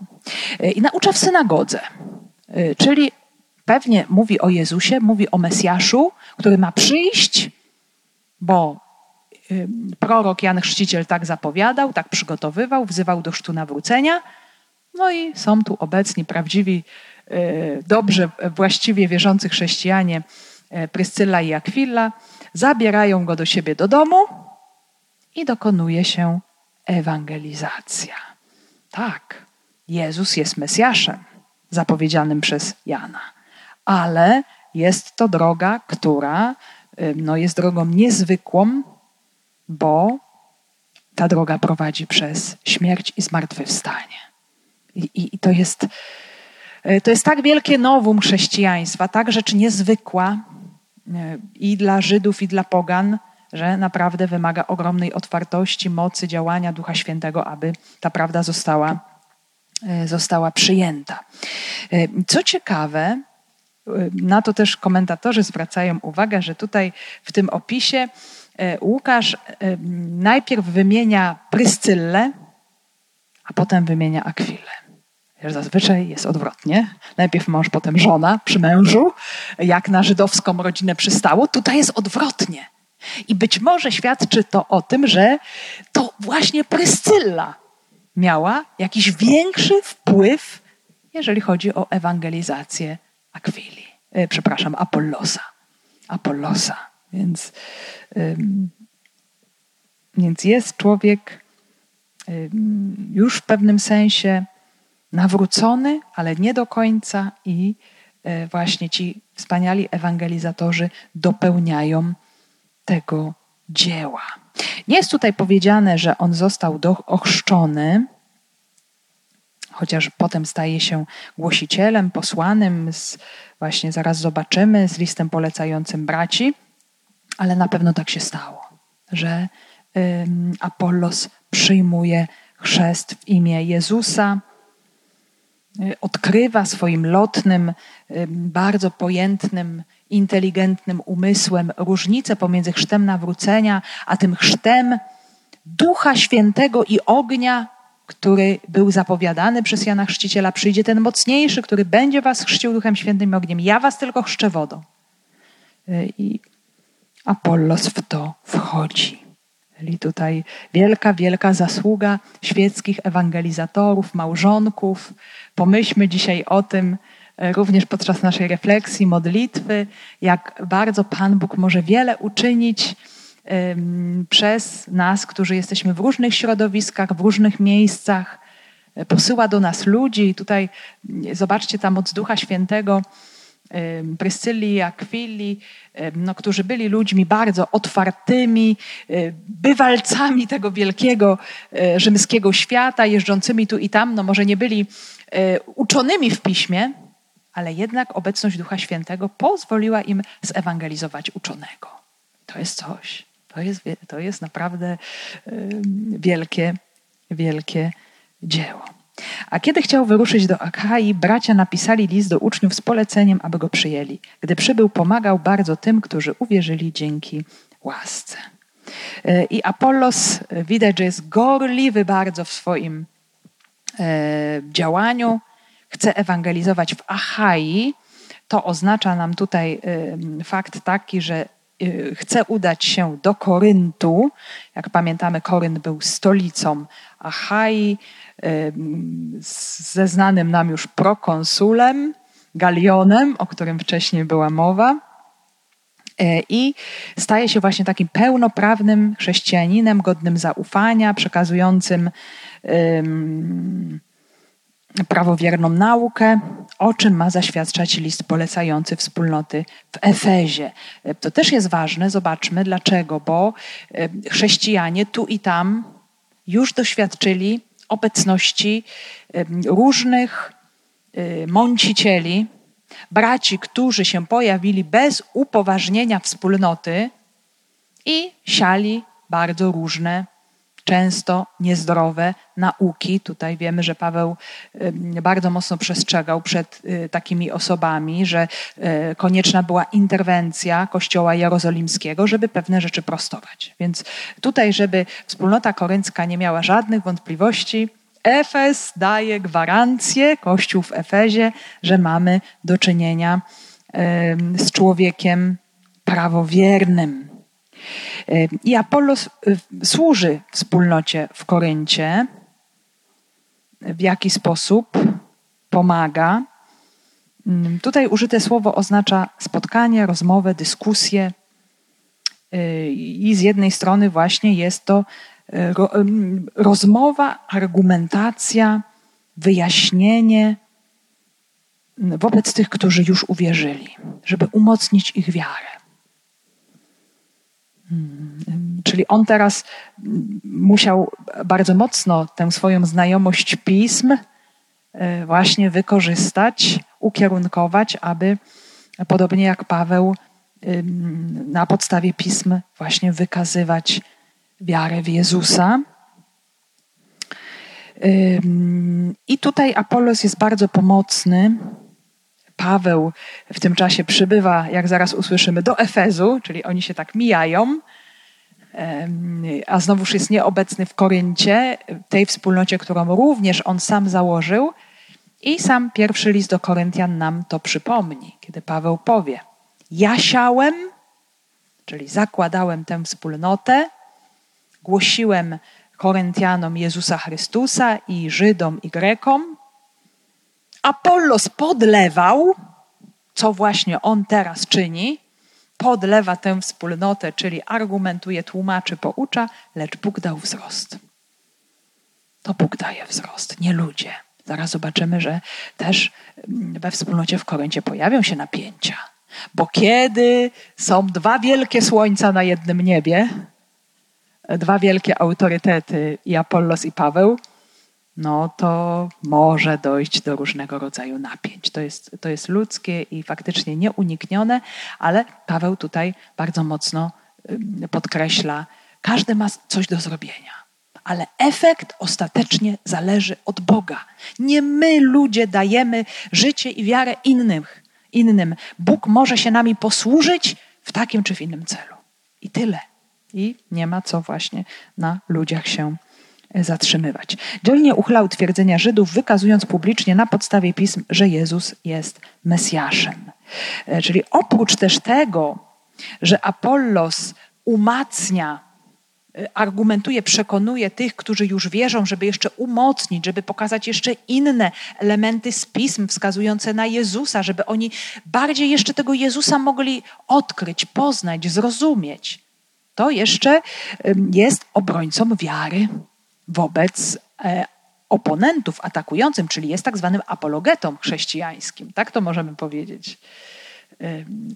E, I naucza w synagodze, czyli pewnie mówi o Jezusie, mówi o Mesjaszu, który ma przyjść, bo prorok Jan Chrzciciel tak zapowiadał, tak przygotowywał, wzywał do chrztu nawrócenia. No i są tu obecni prawdziwi, y, dobrze, właściwie wierzący chrześcijanie y, Pryscylla i Akwilla. Zabierają go do siebie do domu i dokonuje się ewangelizacja. Tak, Jezus jest Mesjaszem zapowiedzianym przez Jana, ale jest to droga, która y, no, jest drogą niezwykłą, bo ta droga prowadzi przez śmierć i zmartwychwstanie. I, i, i to, jest, e, to jest tak wielkie nowum chrześcijaństwa, tak rzecz niezwykła e, i dla Żydów, i dla Pogan, że naprawdę wymaga ogromnej otwartości, mocy działania Ducha Świętego, aby ta prawda została, e, została przyjęta. Co ciekawe, na to też komentatorzy zwracają uwagę, że tutaj w tym opisie Łukasz e, najpierw wymienia Pryscyllę, a potem wymienia Akwilę. Zazwyczaj jest odwrotnie. Najpierw mąż, potem żona przy mężu, jak na żydowską rodzinę przystało. Tutaj jest odwrotnie. I być może świadczy to o tym, że to właśnie Pryscylla miała jakiś większy wpływ, jeżeli chodzi o ewangelizację Akwili. E, przepraszam, Apollosa. Apollosa. Więc więc jest człowiek już w pewnym sensie nawrócony, ale nie do końca, i e, właśnie ci wspaniali ewangelizatorzy dopełniają tego dzieła. Nie jest tutaj powiedziane, że on został ochrzczony, chociaż potem staje się głosicielem, posłanym, z, właśnie zaraz zobaczymy, z listem polecającym braci, ale na pewno tak się stało, że Apollos przyjmuje chrzest w imię Jezusa, y, odkrywa swoim lotnym, bardzo pojętnym, inteligentnym umysłem różnicę pomiędzy chrztem nawrócenia, a tym chrztem Ducha Świętego i ognia, który był zapowiadany przez Jana Chrzciciela. Przyjdzie ten mocniejszy, który będzie was chrzcił Duchem Świętym i ogniem. Ja was tylko chrzczę wodą. Y, I Apollos w to wchodzi. Czyli tutaj wielka, wielka zasługa świeckich ewangelizatorów, małżonków. Pomyślmy dzisiaj o tym, e, również podczas naszej refleksji, modlitwy, jak bardzo Pan Bóg może wiele uczynić przez nas, którzy jesteśmy w różnych środowiskach, w różnych miejscach. E, posyła do nas ludzi. Tutaj zobaczcie tam od Ducha Świętego Pryscylli, Akwili, no, którzy byli ludźmi bardzo otwartymi, bywalcami tego wielkiego rzymskiego świata, jeżdżącymi tu i tam. No może nie byli uczonymi w piśmie, ale jednak obecność Ducha Świętego pozwoliła im zewangelizować uczonego. To jest coś. To jest, to jest naprawdę wielkie, wielkie dzieło. A kiedy chciał wyruszyć do Akai, bracia napisali list do uczniów z poleceniem, aby go przyjęli. Gdy przybył, pomagał bardzo tym, którzy uwierzyli dzięki łasce. E, I Apollos e, widać, że jest gorliwy bardzo w swoim e, działaniu. Chce ewangelizować w Achai. To oznacza nam tutaj fakt taki, że chce udać się do Koryntu. Jak pamiętamy, Korynt był stolicą Achai ze znanym nam już prokonsulem, Galionem, o którym wcześniej była mowa. E, I staje się właśnie takim pełnoprawnym chrześcijaninem, godnym zaufania, przekazującym prawowierną naukę, o czym ma zaświadczać list polecający wspólnoty w Efezie. E, to też jest ważne, zobaczmy dlaczego, bo chrześcijanie tu i tam już doświadczyli obecności różnych y, mącicieli, braci, którzy się pojawili bez upoważnienia wspólnoty i siali bardzo różne, często niezdrowe nauki. Tutaj wiemy, że Paweł bardzo mocno przestrzegał przed y, takimi osobami, że y, konieczna była interwencja Kościoła Jerozolimskiego, żeby pewne rzeczy prostować. Więc tutaj, żeby wspólnota koryncka nie miała żadnych wątpliwości, Efes daje gwarancję, Kościół w Efezie, że mamy do czynienia z człowiekiem prawowiernym. I Apollos y, służy wspólnocie w Koryncie. W jaki sposób pomaga? Mm, tutaj użyte słowo oznacza spotkanie, rozmowę, dyskusję. Y, I z jednej strony właśnie jest to y, rozmowa, argumentacja, wyjaśnienie wobec tych, którzy już uwierzyli, żeby umocnić ich wiarę. Czyli on teraz musiał bardzo mocno tę swoją znajomość pism e, właśnie wykorzystać, ukierunkować, aby podobnie jak Paweł na podstawie pism właśnie wykazywać wiarę w Jezusa. I tutaj Apolos jest bardzo pomocny Paweł w tym czasie przybywa, jak zaraz usłyszymy, do Efezu, czyli oni się tak mijają, a znowuż jest nieobecny w Koryncie, tej wspólnocie, którą również on sam założył. I sam pierwszy list do Koryntian nam to przypomni, kiedy Paweł powie: Ja siałem, czyli zakładałem tę wspólnotę, głosiłem Koryntianom Jezusa Chrystusa i Żydom i Grekom, Apollos podlewał, co właśnie on teraz czyni, podlewa tę wspólnotę, czyli argumentuje, tłumaczy, poucza, lecz Bóg dał wzrost. To Bóg daje wzrost, nie ludzie. Zaraz zobaczymy, że też mm, we wspólnocie w Koryncie pojawią się napięcia. Bo kiedy są dwa wielkie słońca na jednym niebie, dwa wielkie autorytety, i Apollos, i Paweł, no to może dojść do różnego rodzaju napięć. To jest, to jest ludzkie i faktycznie nieuniknione, ale Paweł tutaj bardzo mocno podkreśla, każdy ma coś do zrobienia. Ale efekt ostatecznie zależy od Boga. Nie my, ludzie, dajemy życie i wiarę innym. innym. Bóg może się nami posłużyć w takim czy w innym celu. I tyle. I nie ma co właśnie na ludziach się zatrzymywać. Dzielnie uchlał twierdzenia Żydów, wykazując publicznie na podstawie pism, że Jezus jest Mesjaszem. E, czyli oprócz też tego, że Apollos umacnia, e, argumentuje, przekonuje tych, którzy już wierzą, żeby jeszcze umocnić, żeby pokazać jeszcze inne elementy z pism wskazujące na Jezusa, żeby oni bardziej jeszcze tego Jezusa mogli odkryć, poznać, zrozumieć. To jeszcze jest obrońcą wiary wobec e, oponentów atakującym, czyli jest tak zwanym apologetą chrześcijańskim. Tak to możemy powiedzieć.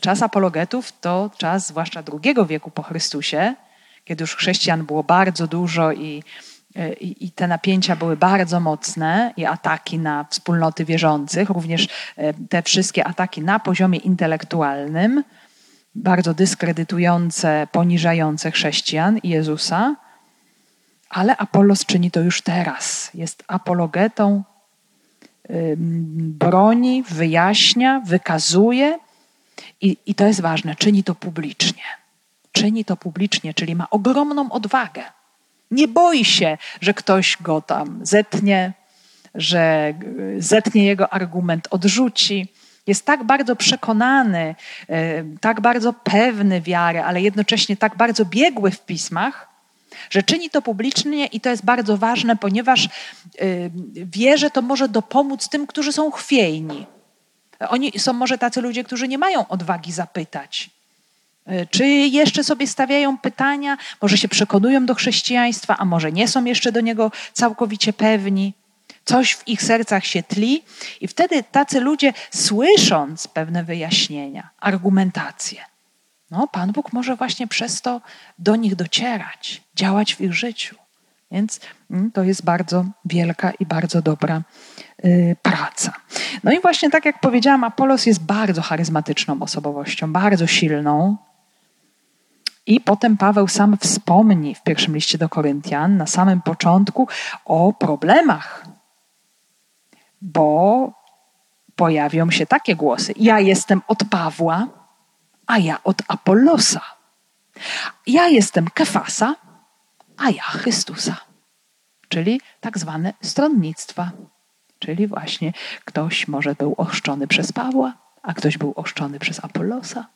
Czas apologetów to czas zwłaszcza drugiego wieku po Chrystusie, kiedy już chrześcijan było bardzo dużo i, e, i, i, te napięcia były bardzo mocne i ataki na wspólnoty wierzących, również e, te wszystkie ataki na poziomie intelektualnym, bardzo dyskredytujące, poniżające chrześcijan i Jezusa ale Apollos czyni to już teraz. Jest apologetą, broni, wyjaśnia, wykazuje i, i to jest ważne, czyni to publicznie. Czyni to publicznie, czyli ma ogromną odwagę. Nie boi się, że ktoś go tam zetnie, że zetnie jego argument, odrzuci. Jest tak bardzo przekonany, tak bardzo pewny wiary, ale jednocześnie tak bardzo biegły w pismach, że czyni to publicznie i to jest bardzo ważne, ponieważ y, wie, że to może dopomóc tym, którzy są chwiejni. Oni są może tacy ludzie, którzy nie mają odwagi zapytać. Y, czy jeszcze sobie stawiają pytania, może się przekonują do chrześcijaństwa, a może nie są jeszcze do niego całkowicie pewni. Coś w ich sercach się tli, i wtedy tacy ludzie, słysząc pewne wyjaśnienia, argumentacje, no, Pan Bóg może właśnie przez to do nich docierać, działać w ich życiu. Więc mm, to jest bardzo wielka i bardzo dobra y, praca. No i właśnie tak jak powiedziałam, Apolos jest bardzo charyzmatyczną osobowością, bardzo silną. I potem Paweł sam wspomni w pierwszym liście do Koryntian na samym początku o problemach, bo pojawią się takie głosy. Ja jestem od Pawła, a ja od Apollosa. Ja jestem Kefasa, a ja Chrystusa. Czyli tak zwane stronnictwa. Czyli właśnie ktoś może był oszczony przez Pawła, a ktoś był oszczony przez Apollosa,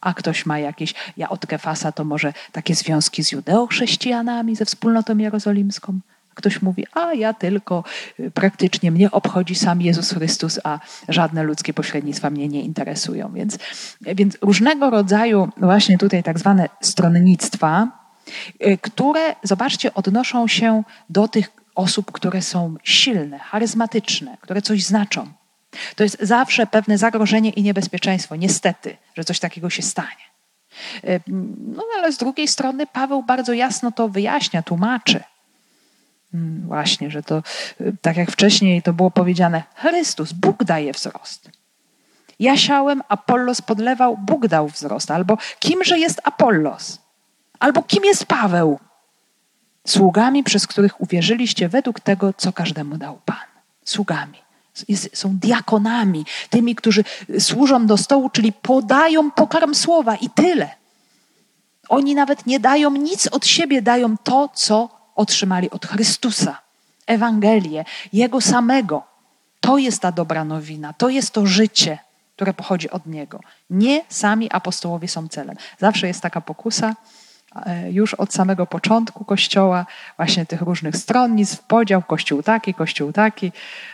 a ktoś ma jakieś, ja od Kefasa to może takie związki z judeochrześcijanami, ze wspólnotą jerozolimską, Ktoś mówi, a ja tylko y, praktycznie mnie obchodzi sam Jezus Chrystus, a żadne ludzkie pośrednictwa mnie nie interesują. Więc, więc różnego rodzaju właśnie tutaj tak zwane stronnictwa, y, które, zobaczcie, odnoszą się do tych osób, które są silne, charyzmatyczne, które coś znaczą. To jest zawsze pewne zagrożenie i niebezpieczeństwo, niestety, że coś takiego się stanie. Y, no ale z drugiej strony Paweł bardzo jasno to wyjaśnia, tłumaczy. Mm, właśnie, że to y, tak jak wcześniej to było powiedziane, Chrystus, Bóg daje wzrost. Ja siałem, Apollos podlewał, Bóg dał wzrost. Albo kimże jest Apollos? Albo kim jest Paweł? Sługami, przez których uwierzyliście według tego, co każdemu dał Pan. Sługami. są diakonami, tymi, którzy służą do stołu, czyli podają pokarm słowa i tyle. Oni nawet nie dają nic od siebie, dają to, co otrzymali od Chrystusa. Ewangelię, Jego samego. To jest ta dobra nowina, to jest to życie, które pochodzi od Niego. Nie sami apostołowie są celem. Zawsze jest taka pokusa, e, już od samego początku Kościoła, właśnie tych różnych stronnictw, podział, Kościół taki, Kościół taki,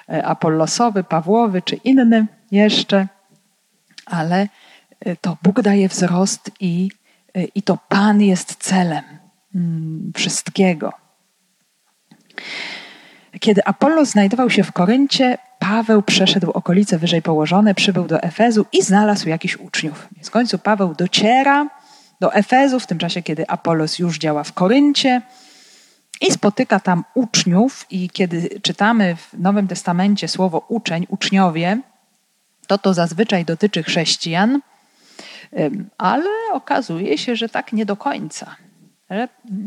e, apollosowy, Pawłowy czy inny jeszcze, ale e, to Bóg daje wzrost i, i to Pan jest celem mm, wszystkiego. Kiedy Apollo znajdował się w Koryncie, Paweł przeszedł okolice wyżej położone, przybył do Efezu i znalazł jakichś uczniów. W końcu Paweł dociera do Efezu w tym czasie, kiedy Apollos już działa w Koryncie. I spotyka tam uczniów, i kiedy czytamy w Nowym Testamencie słowo uczeń, uczniowie, to to zazwyczaj dotyczy chrześcijan, ale okazuje się, że tak nie do końca.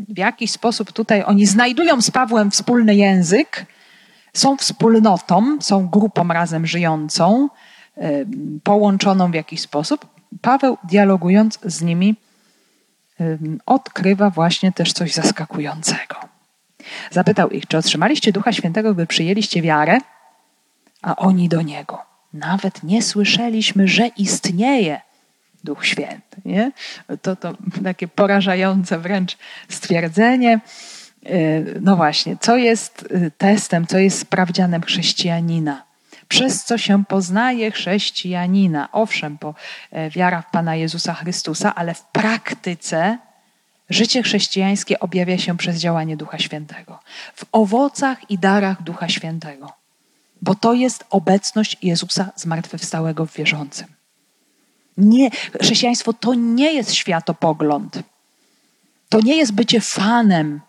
W jakiś sposób tutaj oni znajdują z Pawłem wspólny język, są wspólnotą, są grupą razem żyjącą, połączoną w jakiś sposób. Paweł, dialogując z nimi, odkrywa właśnie też coś zaskakującego. Zapytał ich, czy otrzymaliście Ducha Świętego, gdy przyjęliście wiarę? A oni do niego. Nawet nie słyszeliśmy, że istnieje Duch Święty. Nie? To, to takie porażające wręcz stwierdzenie. Y, no właśnie, co jest y, testem, co jest sprawdzianem chrześcijanina? Przez co się poznaje chrześcijanina? Owszem, po e, wiara w Pana Jezusa Chrystusa, ale w praktyce życie chrześcijańskie objawia się przez działanie Ducha Świętego. W owocach i darach Ducha Świętego. Bo to jest obecność Jezusa zmartwychwstałego w wierzącym. Nie, chrześcijaństwo to nie jest światopogląd. To nie jest bycie fanem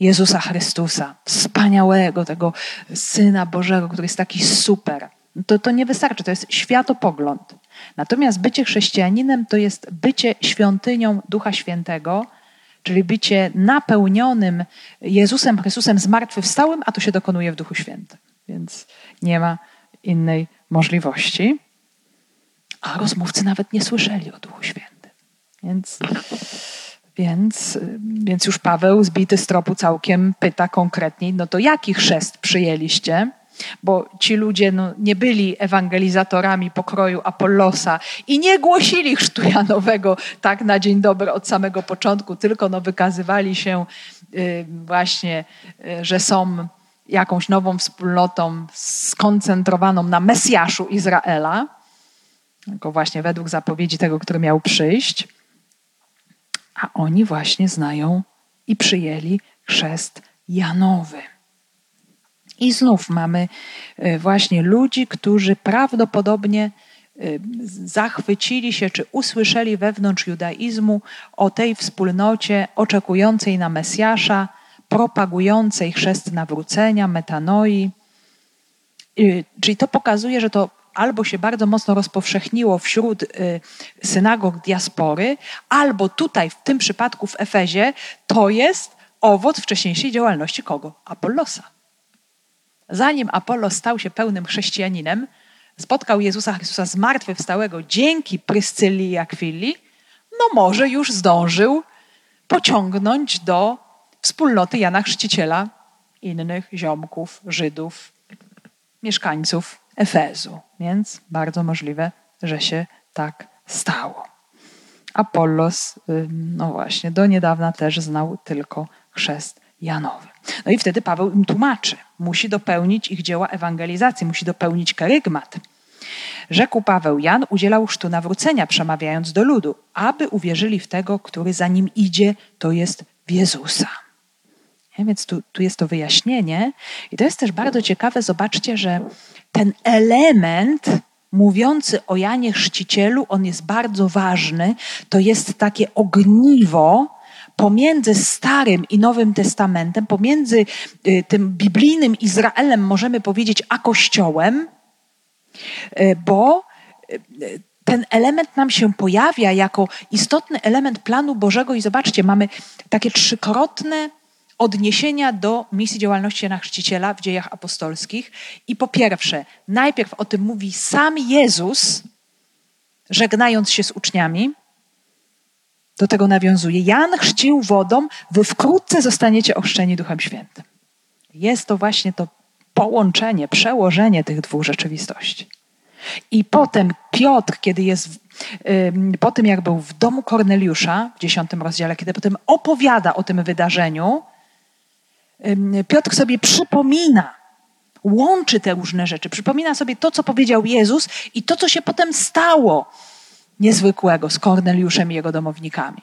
Jezusa Chrystusa, wspaniałego, tego Syna Bożego, który jest taki super. To, to nie wystarczy, to jest światopogląd. Natomiast bycie chrześcijaninem to jest bycie świątynią Ducha Świętego, czyli bycie napełnionym Jezusem Chrystusem zmartwychwstałym, a to się dokonuje w Duchu Świętym. Więc nie ma innej możliwości. A rozmówcy nawet nie słyszeli o Duchu Świętym. Więc więc, więc już Paweł, zbity z tropu całkiem, pyta konkretniej, no to jaki chrzest przyjęliście? Bo ci ludzie no, nie byli ewangelizatorami pokroju Apollosa i nie głosili chrztu Janowego tak na dzień dobry od samego początku, tylko no, wykazywali się y, właśnie, y, że są jakąś nową wspólnotą skoncentrowaną na Mesjaszu Izraela, tylko właśnie według zapowiedzi tego, który miał przyjść a oni właśnie znają i przyjęli chrzest Janowy. I znów mamy e, właśnie ludzi, którzy prawdopodobnie e, zachwycili się czy usłyszeli wewnątrz judaizmu o tej wspólnocie oczekującej na Mesjasza, propagującej chrzest nawrócenia, metanoi. E, czyli to pokazuje, że to albo się bardzo mocno rozpowszechniło wśród y, synagog diaspory, albo tutaj, w tym przypadku w Efezie, to jest owoc wcześniejszej działalności kogo? Apollosa. Zanim Apollos stał się pełnym chrześcijaninem, spotkał Jezusa Chrystusa zmartwychwstałego dzięki Pryscylli i Akwili, no może już zdążył pociągnąć do wspólnoty Jana Chrzciciela innych ziomków, Żydów, mieszkańców Efezu. Więc bardzo możliwe, że się tak stało. Apollos, no właśnie, do niedawna też znał tylko chrzest Janowy. No i wtedy Paweł im tłumaczy. Musi dopełnić ich dzieła ewangelizacji, musi dopełnić karygmat. Rzekł Paweł, Jan udzielał chrztu nawrócenia, przemawiając do ludu, aby uwierzyli w tego, który za nim idzie, to jest w Jezusa. Więc tu, tu jest to wyjaśnienie. I to jest też bardzo ciekawe. Zobaczcie, że ten element mówiący o Janie Chrzcicielu, on jest bardzo ważny. To jest takie ogniwo pomiędzy Starym i Nowym Testamentem, pomiędzy y, tym biblijnym Izraelem, możemy powiedzieć, a Kościołem, y, bo y, ten element nam się pojawia jako istotny element planu Bożego i zobaczcie, mamy takie trzykrotne odniesienia do misji działalności Jana Chrzciciela w dziejach apostolskich. I po pierwsze, najpierw o tym mówi sam Jezus, żegnając się z uczniami. Do tego nawiązuje. Jan chrzcił wodą, wy wkrótce zostaniecie ochrzczeni Duchem Świętym. Jest to właśnie to połączenie, przełożenie tych dwóch rzeczywistości. I potem Piotr, kiedy jest, po tym jak był w domu Korneliusza w dziesiątym rozdziale, kiedy potem opowiada o tym wydarzeniu, Piotr sobie przypomina, łączy te różne rzeczy, przypomina sobie to, co powiedział Jezus i to, co się potem stało niezwykłego z Korneliuszem i jego domownikami.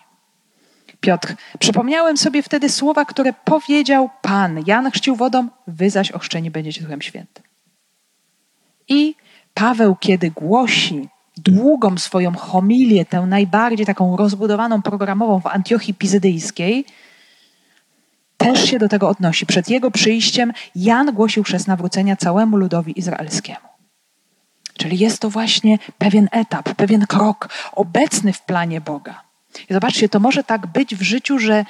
Piotr, przypomniałem sobie wtedy słowa, które powiedział Pan. Jan chrzcił wodą, wy zaś ochrzczeni będziecie Duchem Świętym. I Paweł, kiedy głosi długą swoją homilię, tę najbardziej taką rozbudowaną programową w Antiochii Pizydyjskiej, też się do tego odnosi. Przed jego przyjściem Jan głosił chrzest nawrócenia całemu ludowi izraelskiemu. Czyli jest to właśnie pewien etap, pewien krok obecny w planie Boga. I zobaczcie, to może tak być w życiu, że,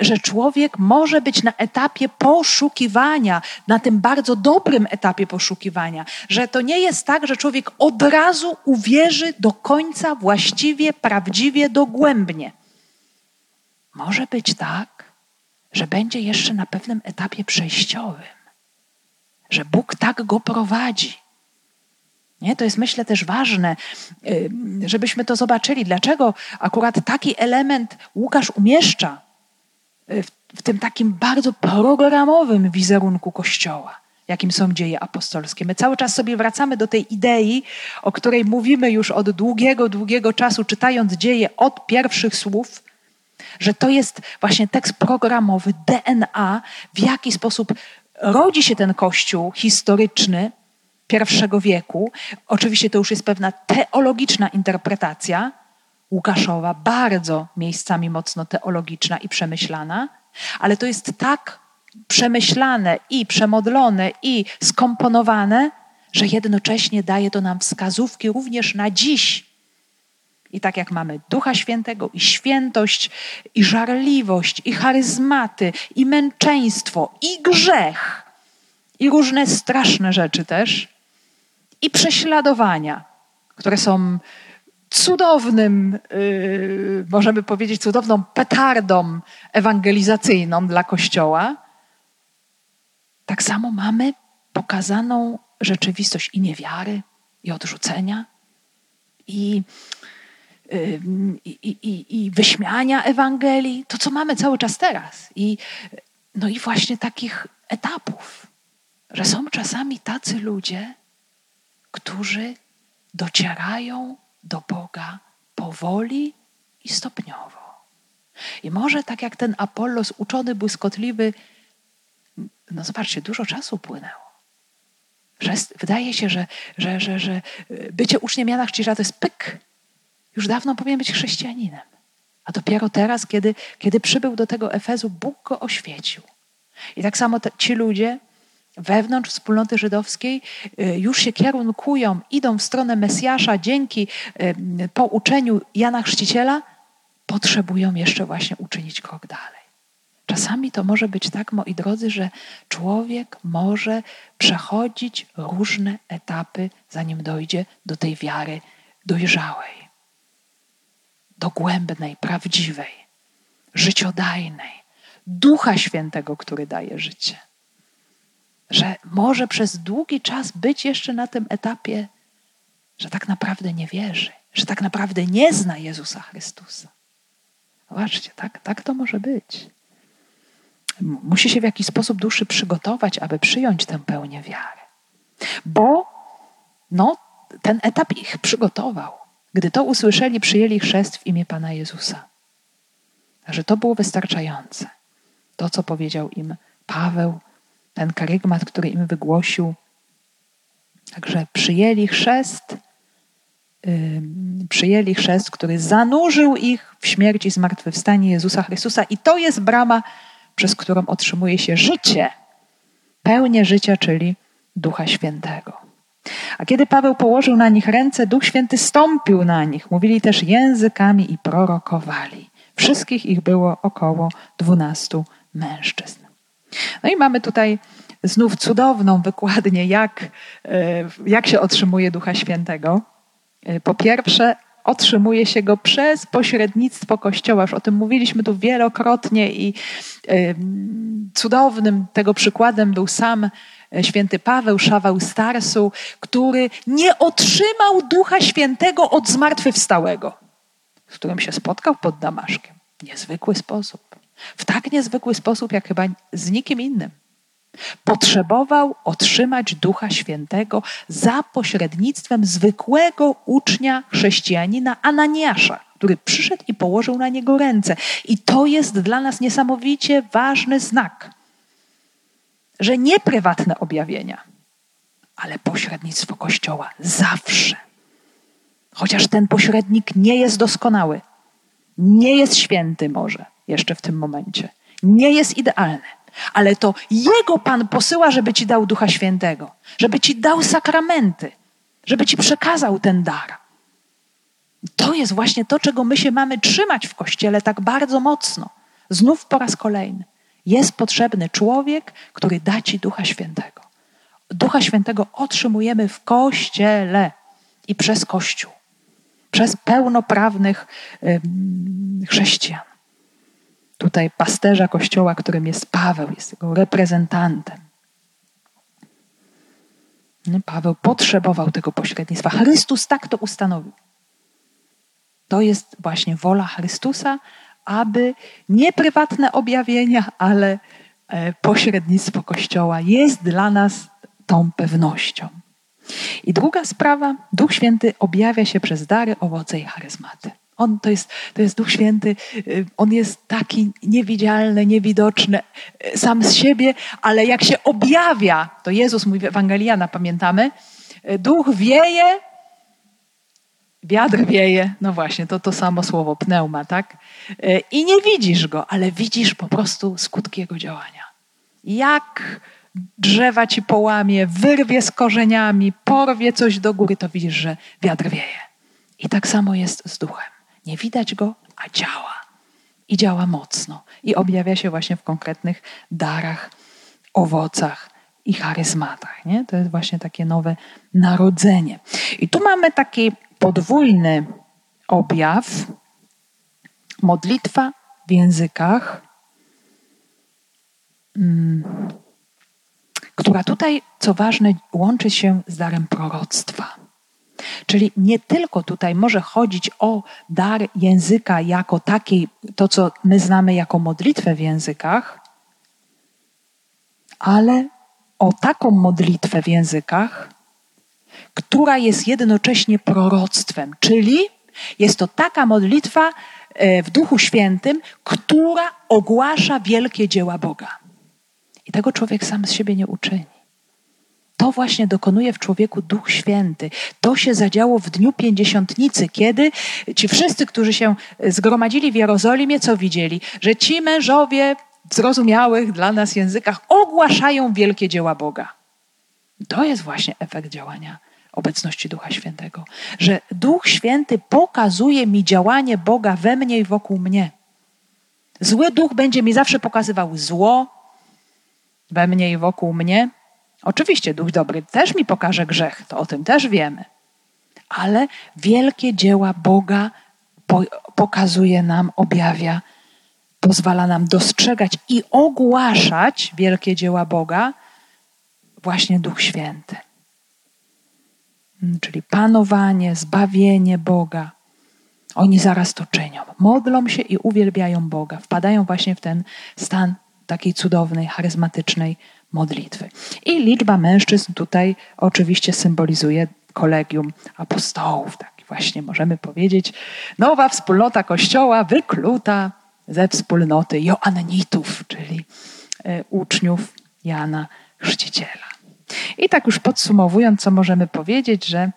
że człowiek może być na etapie poszukiwania, na tym bardzo dobrym etapie poszukiwania, że to nie jest tak, że człowiek od razu uwierzy do końca, właściwie, prawdziwie, dogłębnie. Może być tak, że będzie jeszcze na pewnym etapie przejściowym, że Bóg tak go prowadzi. Nie? To jest, myślę, też ważne, y, żebyśmy to zobaczyli. Dlaczego akurat taki element Łukasz umieszcza y, w, w tym takim bardzo programowym wizerunku Kościoła, jakim są dzieje apostolskie. My cały czas sobie wracamy do tej idei, o której mówimy już od długiego, długiego czasu, czytając dzieje od pierwszych słów, że to jest właśnie tekst programowy, DNA, w jaki sposób rodzi się ten Kościół historyczny pierwszego wieku. Oczywiście to już jest pewna teologiczna interpretacja Łukaszowa, bardzo miejscami mocno teologiczna i przemyślana, ale to jest tak przemyślane i przemodlone i skomponowane, że jednocześnie daje to nam wskazówki również na dziś i tak jak mamy Ducha Świętego, i świętość, i żarliwość, i charyzmaty, i męczeństwo, i grzech, i różne straszne rzeczy też, i prześladowania, które są cudownym, yy, możemy powiedzieć, cudowną petardą ewangelizacyjną dla Kościoła, tak samo mamy pokazaną rzeczywistość i niewiary, i odrzucenia, i i, i, i wyśmiania Ewangelii, to co mamy cały czas teraz. I, no i właśnie takich etapów, że są czasami tacy ludzie, którzy docierają do Boga powoli i stopniowo. I może tak jak ten Apollos, uczony, błyskotliwy, no zobaczcie, dużo czasu płynęło. Że wydaje się, że, że, że, że bycie uczniem Jana Chrzciciela to jest pyk, już dawno powinien być chrześcijaninem. A dopiero teraz, kiedy, kiedy przybył do tego Efezu, Bóg go oświecił. I tak samo te, ci ludzie wewnątrz wspólnoty żydowskiej y, już się kierunkują, idą w stronę Mesjasza dzięki y, pouczeniu Jana Chrzciciela, potrzebują jeszcze właśnie uczynić krok dalej. Czasami to może być tak, moi drodzy, że człowiek może przechodzić różne etapy, zanim dojdzie do tej wiary dojrzałej dogłębnej, prawdziwej, życiodajnej, Ducha Świętego, który daje życie. Że może przez długi czas być jeszcze na tym etapie, że tak naprawdę nie wierzy, że tak naprawdę nie zna Jezusa Chrystusa. Zobaczcie, tak, tak to może być. Musi się w jakiś sposób dłuższy przygotować, aby przyjąć tę pełnię wiary. Bo no, ten etap ich przygotował. Gdy to usłyszeli, przyjęli chrzest w imię Pana Jezusa. Że to było wystarczające. To, co powiedział im Paweł, ten karygmat, który im wygłosił. Także przyjęli chrzest, yy, przyjęli chrzest, który zanurzył ich w śmierci i zmartwychwstanie Jezusa Chrystusa. I to jest brama, przez którą otrzymuje się życie, pełnię życia, czyli Ducha Świętego. A kiedy Paweł położył na nich ręce, Duch Święty stąpił na nich. Mówili też językami i prorokowali. Wszystkich ich było około dwunastu mężczyzn. No i mamy tutaj znów cudowną wykładnię, jak, e, jak się otrzymuje Ducha Świętego. E, po pierwsze, otrzymuje się go przez pośrednictwo Kościoła. Już o tym mówiliśmy tu wielokrotnie i e, cudownym tego przykładem był sam święty Paweł, Szawał Starsu, który nie otrzymał Ducha Świętego od zmartwychwstałego, z którym się spotkał pod Damaszkiem. Niezwykły sposób. W tak niezwykły sposób, jak chyba z nikim innym. Potrzebował otrzymać Ducha Świętego za pośrednictwem zwykłego ucznia chrześcijanina Ananiasza, który przyszedł i położył na niego ręce. I to jest dla nas niesamowicie ważny znak że nie prywatne objawienia, ale pośrednictwo Kościoła zawsze. Chociaż ten pośrednik nie jest doskonały, nie jest święty może jeszcze w tym momencie, Nie jest idealny, ale to Jego Pan posyła, żeby Ci dał Ducha Świętego, żeby Ci dał sakramenty, żeby Ci przekazał ten dar. To jest właśnie to, czego my się mamy trzymać w Kościele tak bardzo mocno. Znów po raz kolejny. Jest potrzebny człowiek, który da Ci Ducha Świętego. Ducha Świętego otrzymujemy w Kościele i przez Kościół, przez pełnoprawnych chrześcijan. Tutaj pasterza Kościoła, którym jest Paweł, jest jego reprezentantem. Paweł potrzebował tego pośrednictwa. Chrystus tak to ustanowił. To jest właśnie wola Chrystusa, aby nie prywatne objawienia, ale e, pośrednictwo Kościoła jest dla nas tą pewnością. I druga sprawa, Duch Święty objawia się przez dary, owoce i charyzmaty. On to jest, to jest Duch Święty, y, on jest taki niewidzialny, niewidoczny y, sam z siebie, ale jak się objawia, to Jezus mówi w pamiętamy, y, Duch wieje, wiatr wieje, no właśnie, to to samo słowo pneuma, tak? I nie widzisz go, ale widzisz po prostu skutki jego działania. Jak drzewa ci połamie, wyrwie z korzeniami, porwie coś do góry, to widzisz, że wiatr wieje. I tak samo jest z duchem. Nie widać go, a działa. I działa mocno. I objawia się właśnie w konkretnych darach, owocach i charyzmatach. Nie? To jest właśnie takie nowe narodzenie. I tu mamy taki podwójny objaw. Modlitwa w językach. Hmm która tutaj, co ważne, łączy się z darem proroctwa. Czyli nie tylko tutaj może chodzić o dar języka jako takiej, to co my znamy jako modlitwę w językach, ale o taką modlitwę w językach, która jest jednocześnie proroctwem, czyli jest to taka modlitwa e, w Duchu Świętym, która ogłasza wielkie dzieła Boga. I tego człowiek sam z siebie nie uczyni. To właśnie dokonuje w człowieku Duch Święty. To się zadziało w dniu pięćdziesiątnicy, kiedy ci wszyscy, którzy się zgromadzili w Jerozolimie, co widzieli? Że ci mężowie w zrozumiałych dla nas językach ogłaszają wielkie dzieła Boga. To jest właśnie efekt działania obecności Ducha Świętego. Że Duch Święty pokazuje mi działanie Boga we mnie i wokół mnie. Zły duch będzie mi zawsze pokazywał zło we mnie i wokół mnie, Oczywiście Duch Dobry też mi pokaże grzech, to o tym też wiemy. Ale wielkie dzieła Boga po, pokazuje nam, objawia, pozwala nam dostrzegać i ogłaszać wielkie dzieła Boga właśnie Duch Święty. Czyli panowanie, zbawienie Boga. Oni zaraz to czynią. Modlą się i uwielbiają Boga. Wpadają właśnie w ten stan takiej cudownej, charyzmatycznej modlitwy. I liczba mężczyzn tutaj oczywiście symbolizuje kolegium apostołów. Tak właśnie możemy powiedzieć. Nowa wspólnota Kościoła wykluta ze wspólnoty Joannitów, czyli e, uczniów Jana Chrzciciela. I tak już podsumowując, co możemy powiedzieć, że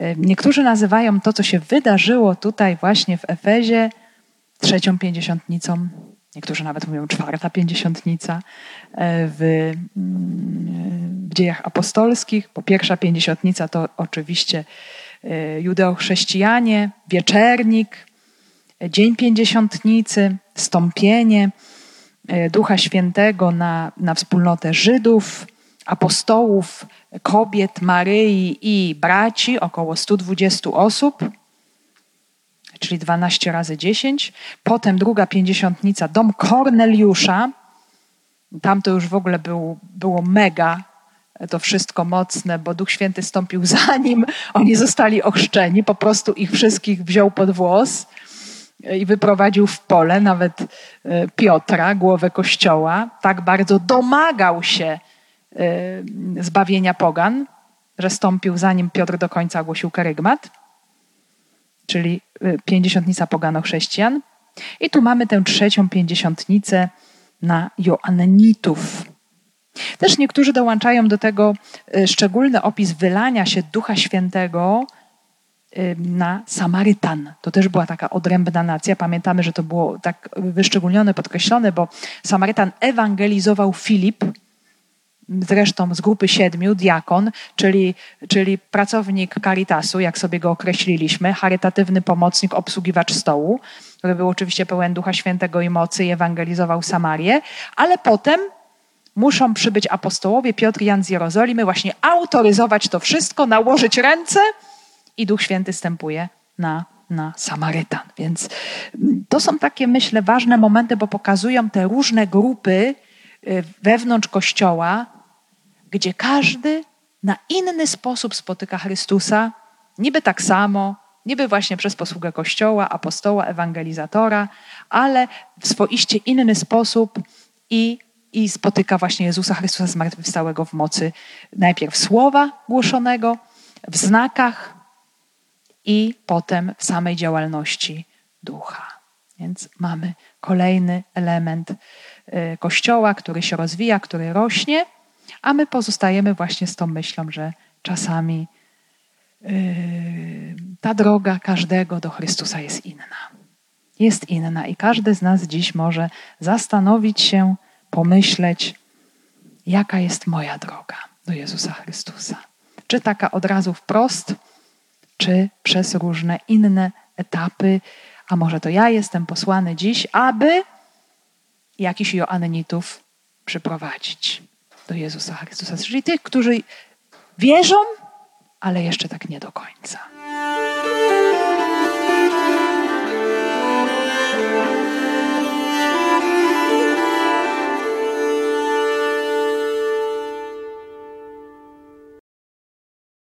e, niektórzy nazywają to, co się wydarzyło tutaj właśnie w Efezie, trzecią pięćdziesiątnicą. Niektórzy nawet mówią czwarta pięćdziesiątnica e, w, mm, w dziejach apostolskich, bo pierwsza pięćdziesiątnica to oczywiście e, judeochrześcijanie, wieczernik, dzień pięćdziesiątnicy, stąpienie Ducha Świętego na, na wspólnotę Żydów, apostołów, kobiet, Maryi i braci, około 120 osób czyli 12 razy 10. Potem druga pięćdziesiątnica, dom Korneliusza. Tam to już w ogóle był, było mega to wszystko mocne, bo Duch Święty stąpił za nim. Oni zostali ochrzczeni, po prostu ich wszystkich wziął pod włos i wyprowadził w pole, nawet e, Piotra, głowę kościoła. Tak bardzo domagał się zbawienia pogan, że stąpił za nim Piotr do końca ogłosił karygmat czyli y, pięćdziesiątnica pogano-chrześcijan. I tu mamy tę trzecią pięćdziesiątnicę na Joannitów. Też niektórzy dołączają do tego y, szczególny opis wylania się Ducha Świętego na Samarytan. To też była taka odrębna nacja. Pamiętamy, że to było tak wyszczególnione, podkreślone, bo Samarytan ewangelizował Filip, zresztą z grupy siedmiu, diakon, czyli, czyli pracownik Caritasu, jak sobie go określiliśmy, charytatywny pomocnik, obsługiwacz stołu, który był oczywiście pełen Ducha Świętego i mocy i ewangelizował Samarię, ale potem muszą przybyć apostołowie Piotr i Jan z Jerozolimy, właśnie autoryzować to wszystko, nałożyć ręce i Duch Święty stępuje na, na Samarytan. Więc to są takie, myślę, ważne momenty, bo pokazują te różne grupy wewnątrz Kościoła, gdzie każdy na inny sposób spotyka Chrystusa, niby tak samo, niby właśnie przez posługę Kościoła, apostoła, ewangelizatora, ale w swoiście inny sposób i, i spotyka właśnie Jezusa Chrystusa zmartwychwstałego w mocy najpierw słowa głoszonego, w znakach i potem w samej działalności ducha. Więc mamy kolejny element y, Kościoła, który się rozwija, który rośnie a my pozostajemy właśnie z tą myślą, że czasami yy, ta droga każdego do Chrystusa jest inna. Jest inna i każdy z nas dziś może zastanowić się, pomyśleć, jaka jest moja droga do Jezusa Chrystusa. Czy taka od razu wprost, czy przez różne inne etapy, a może to ja jestem posłany dziś, aby jakiś Joannitów przyprowadzić do Jezusa Chrystusa. Czyli tych, którzy wierzą, ale jeszcze tak nie do końca.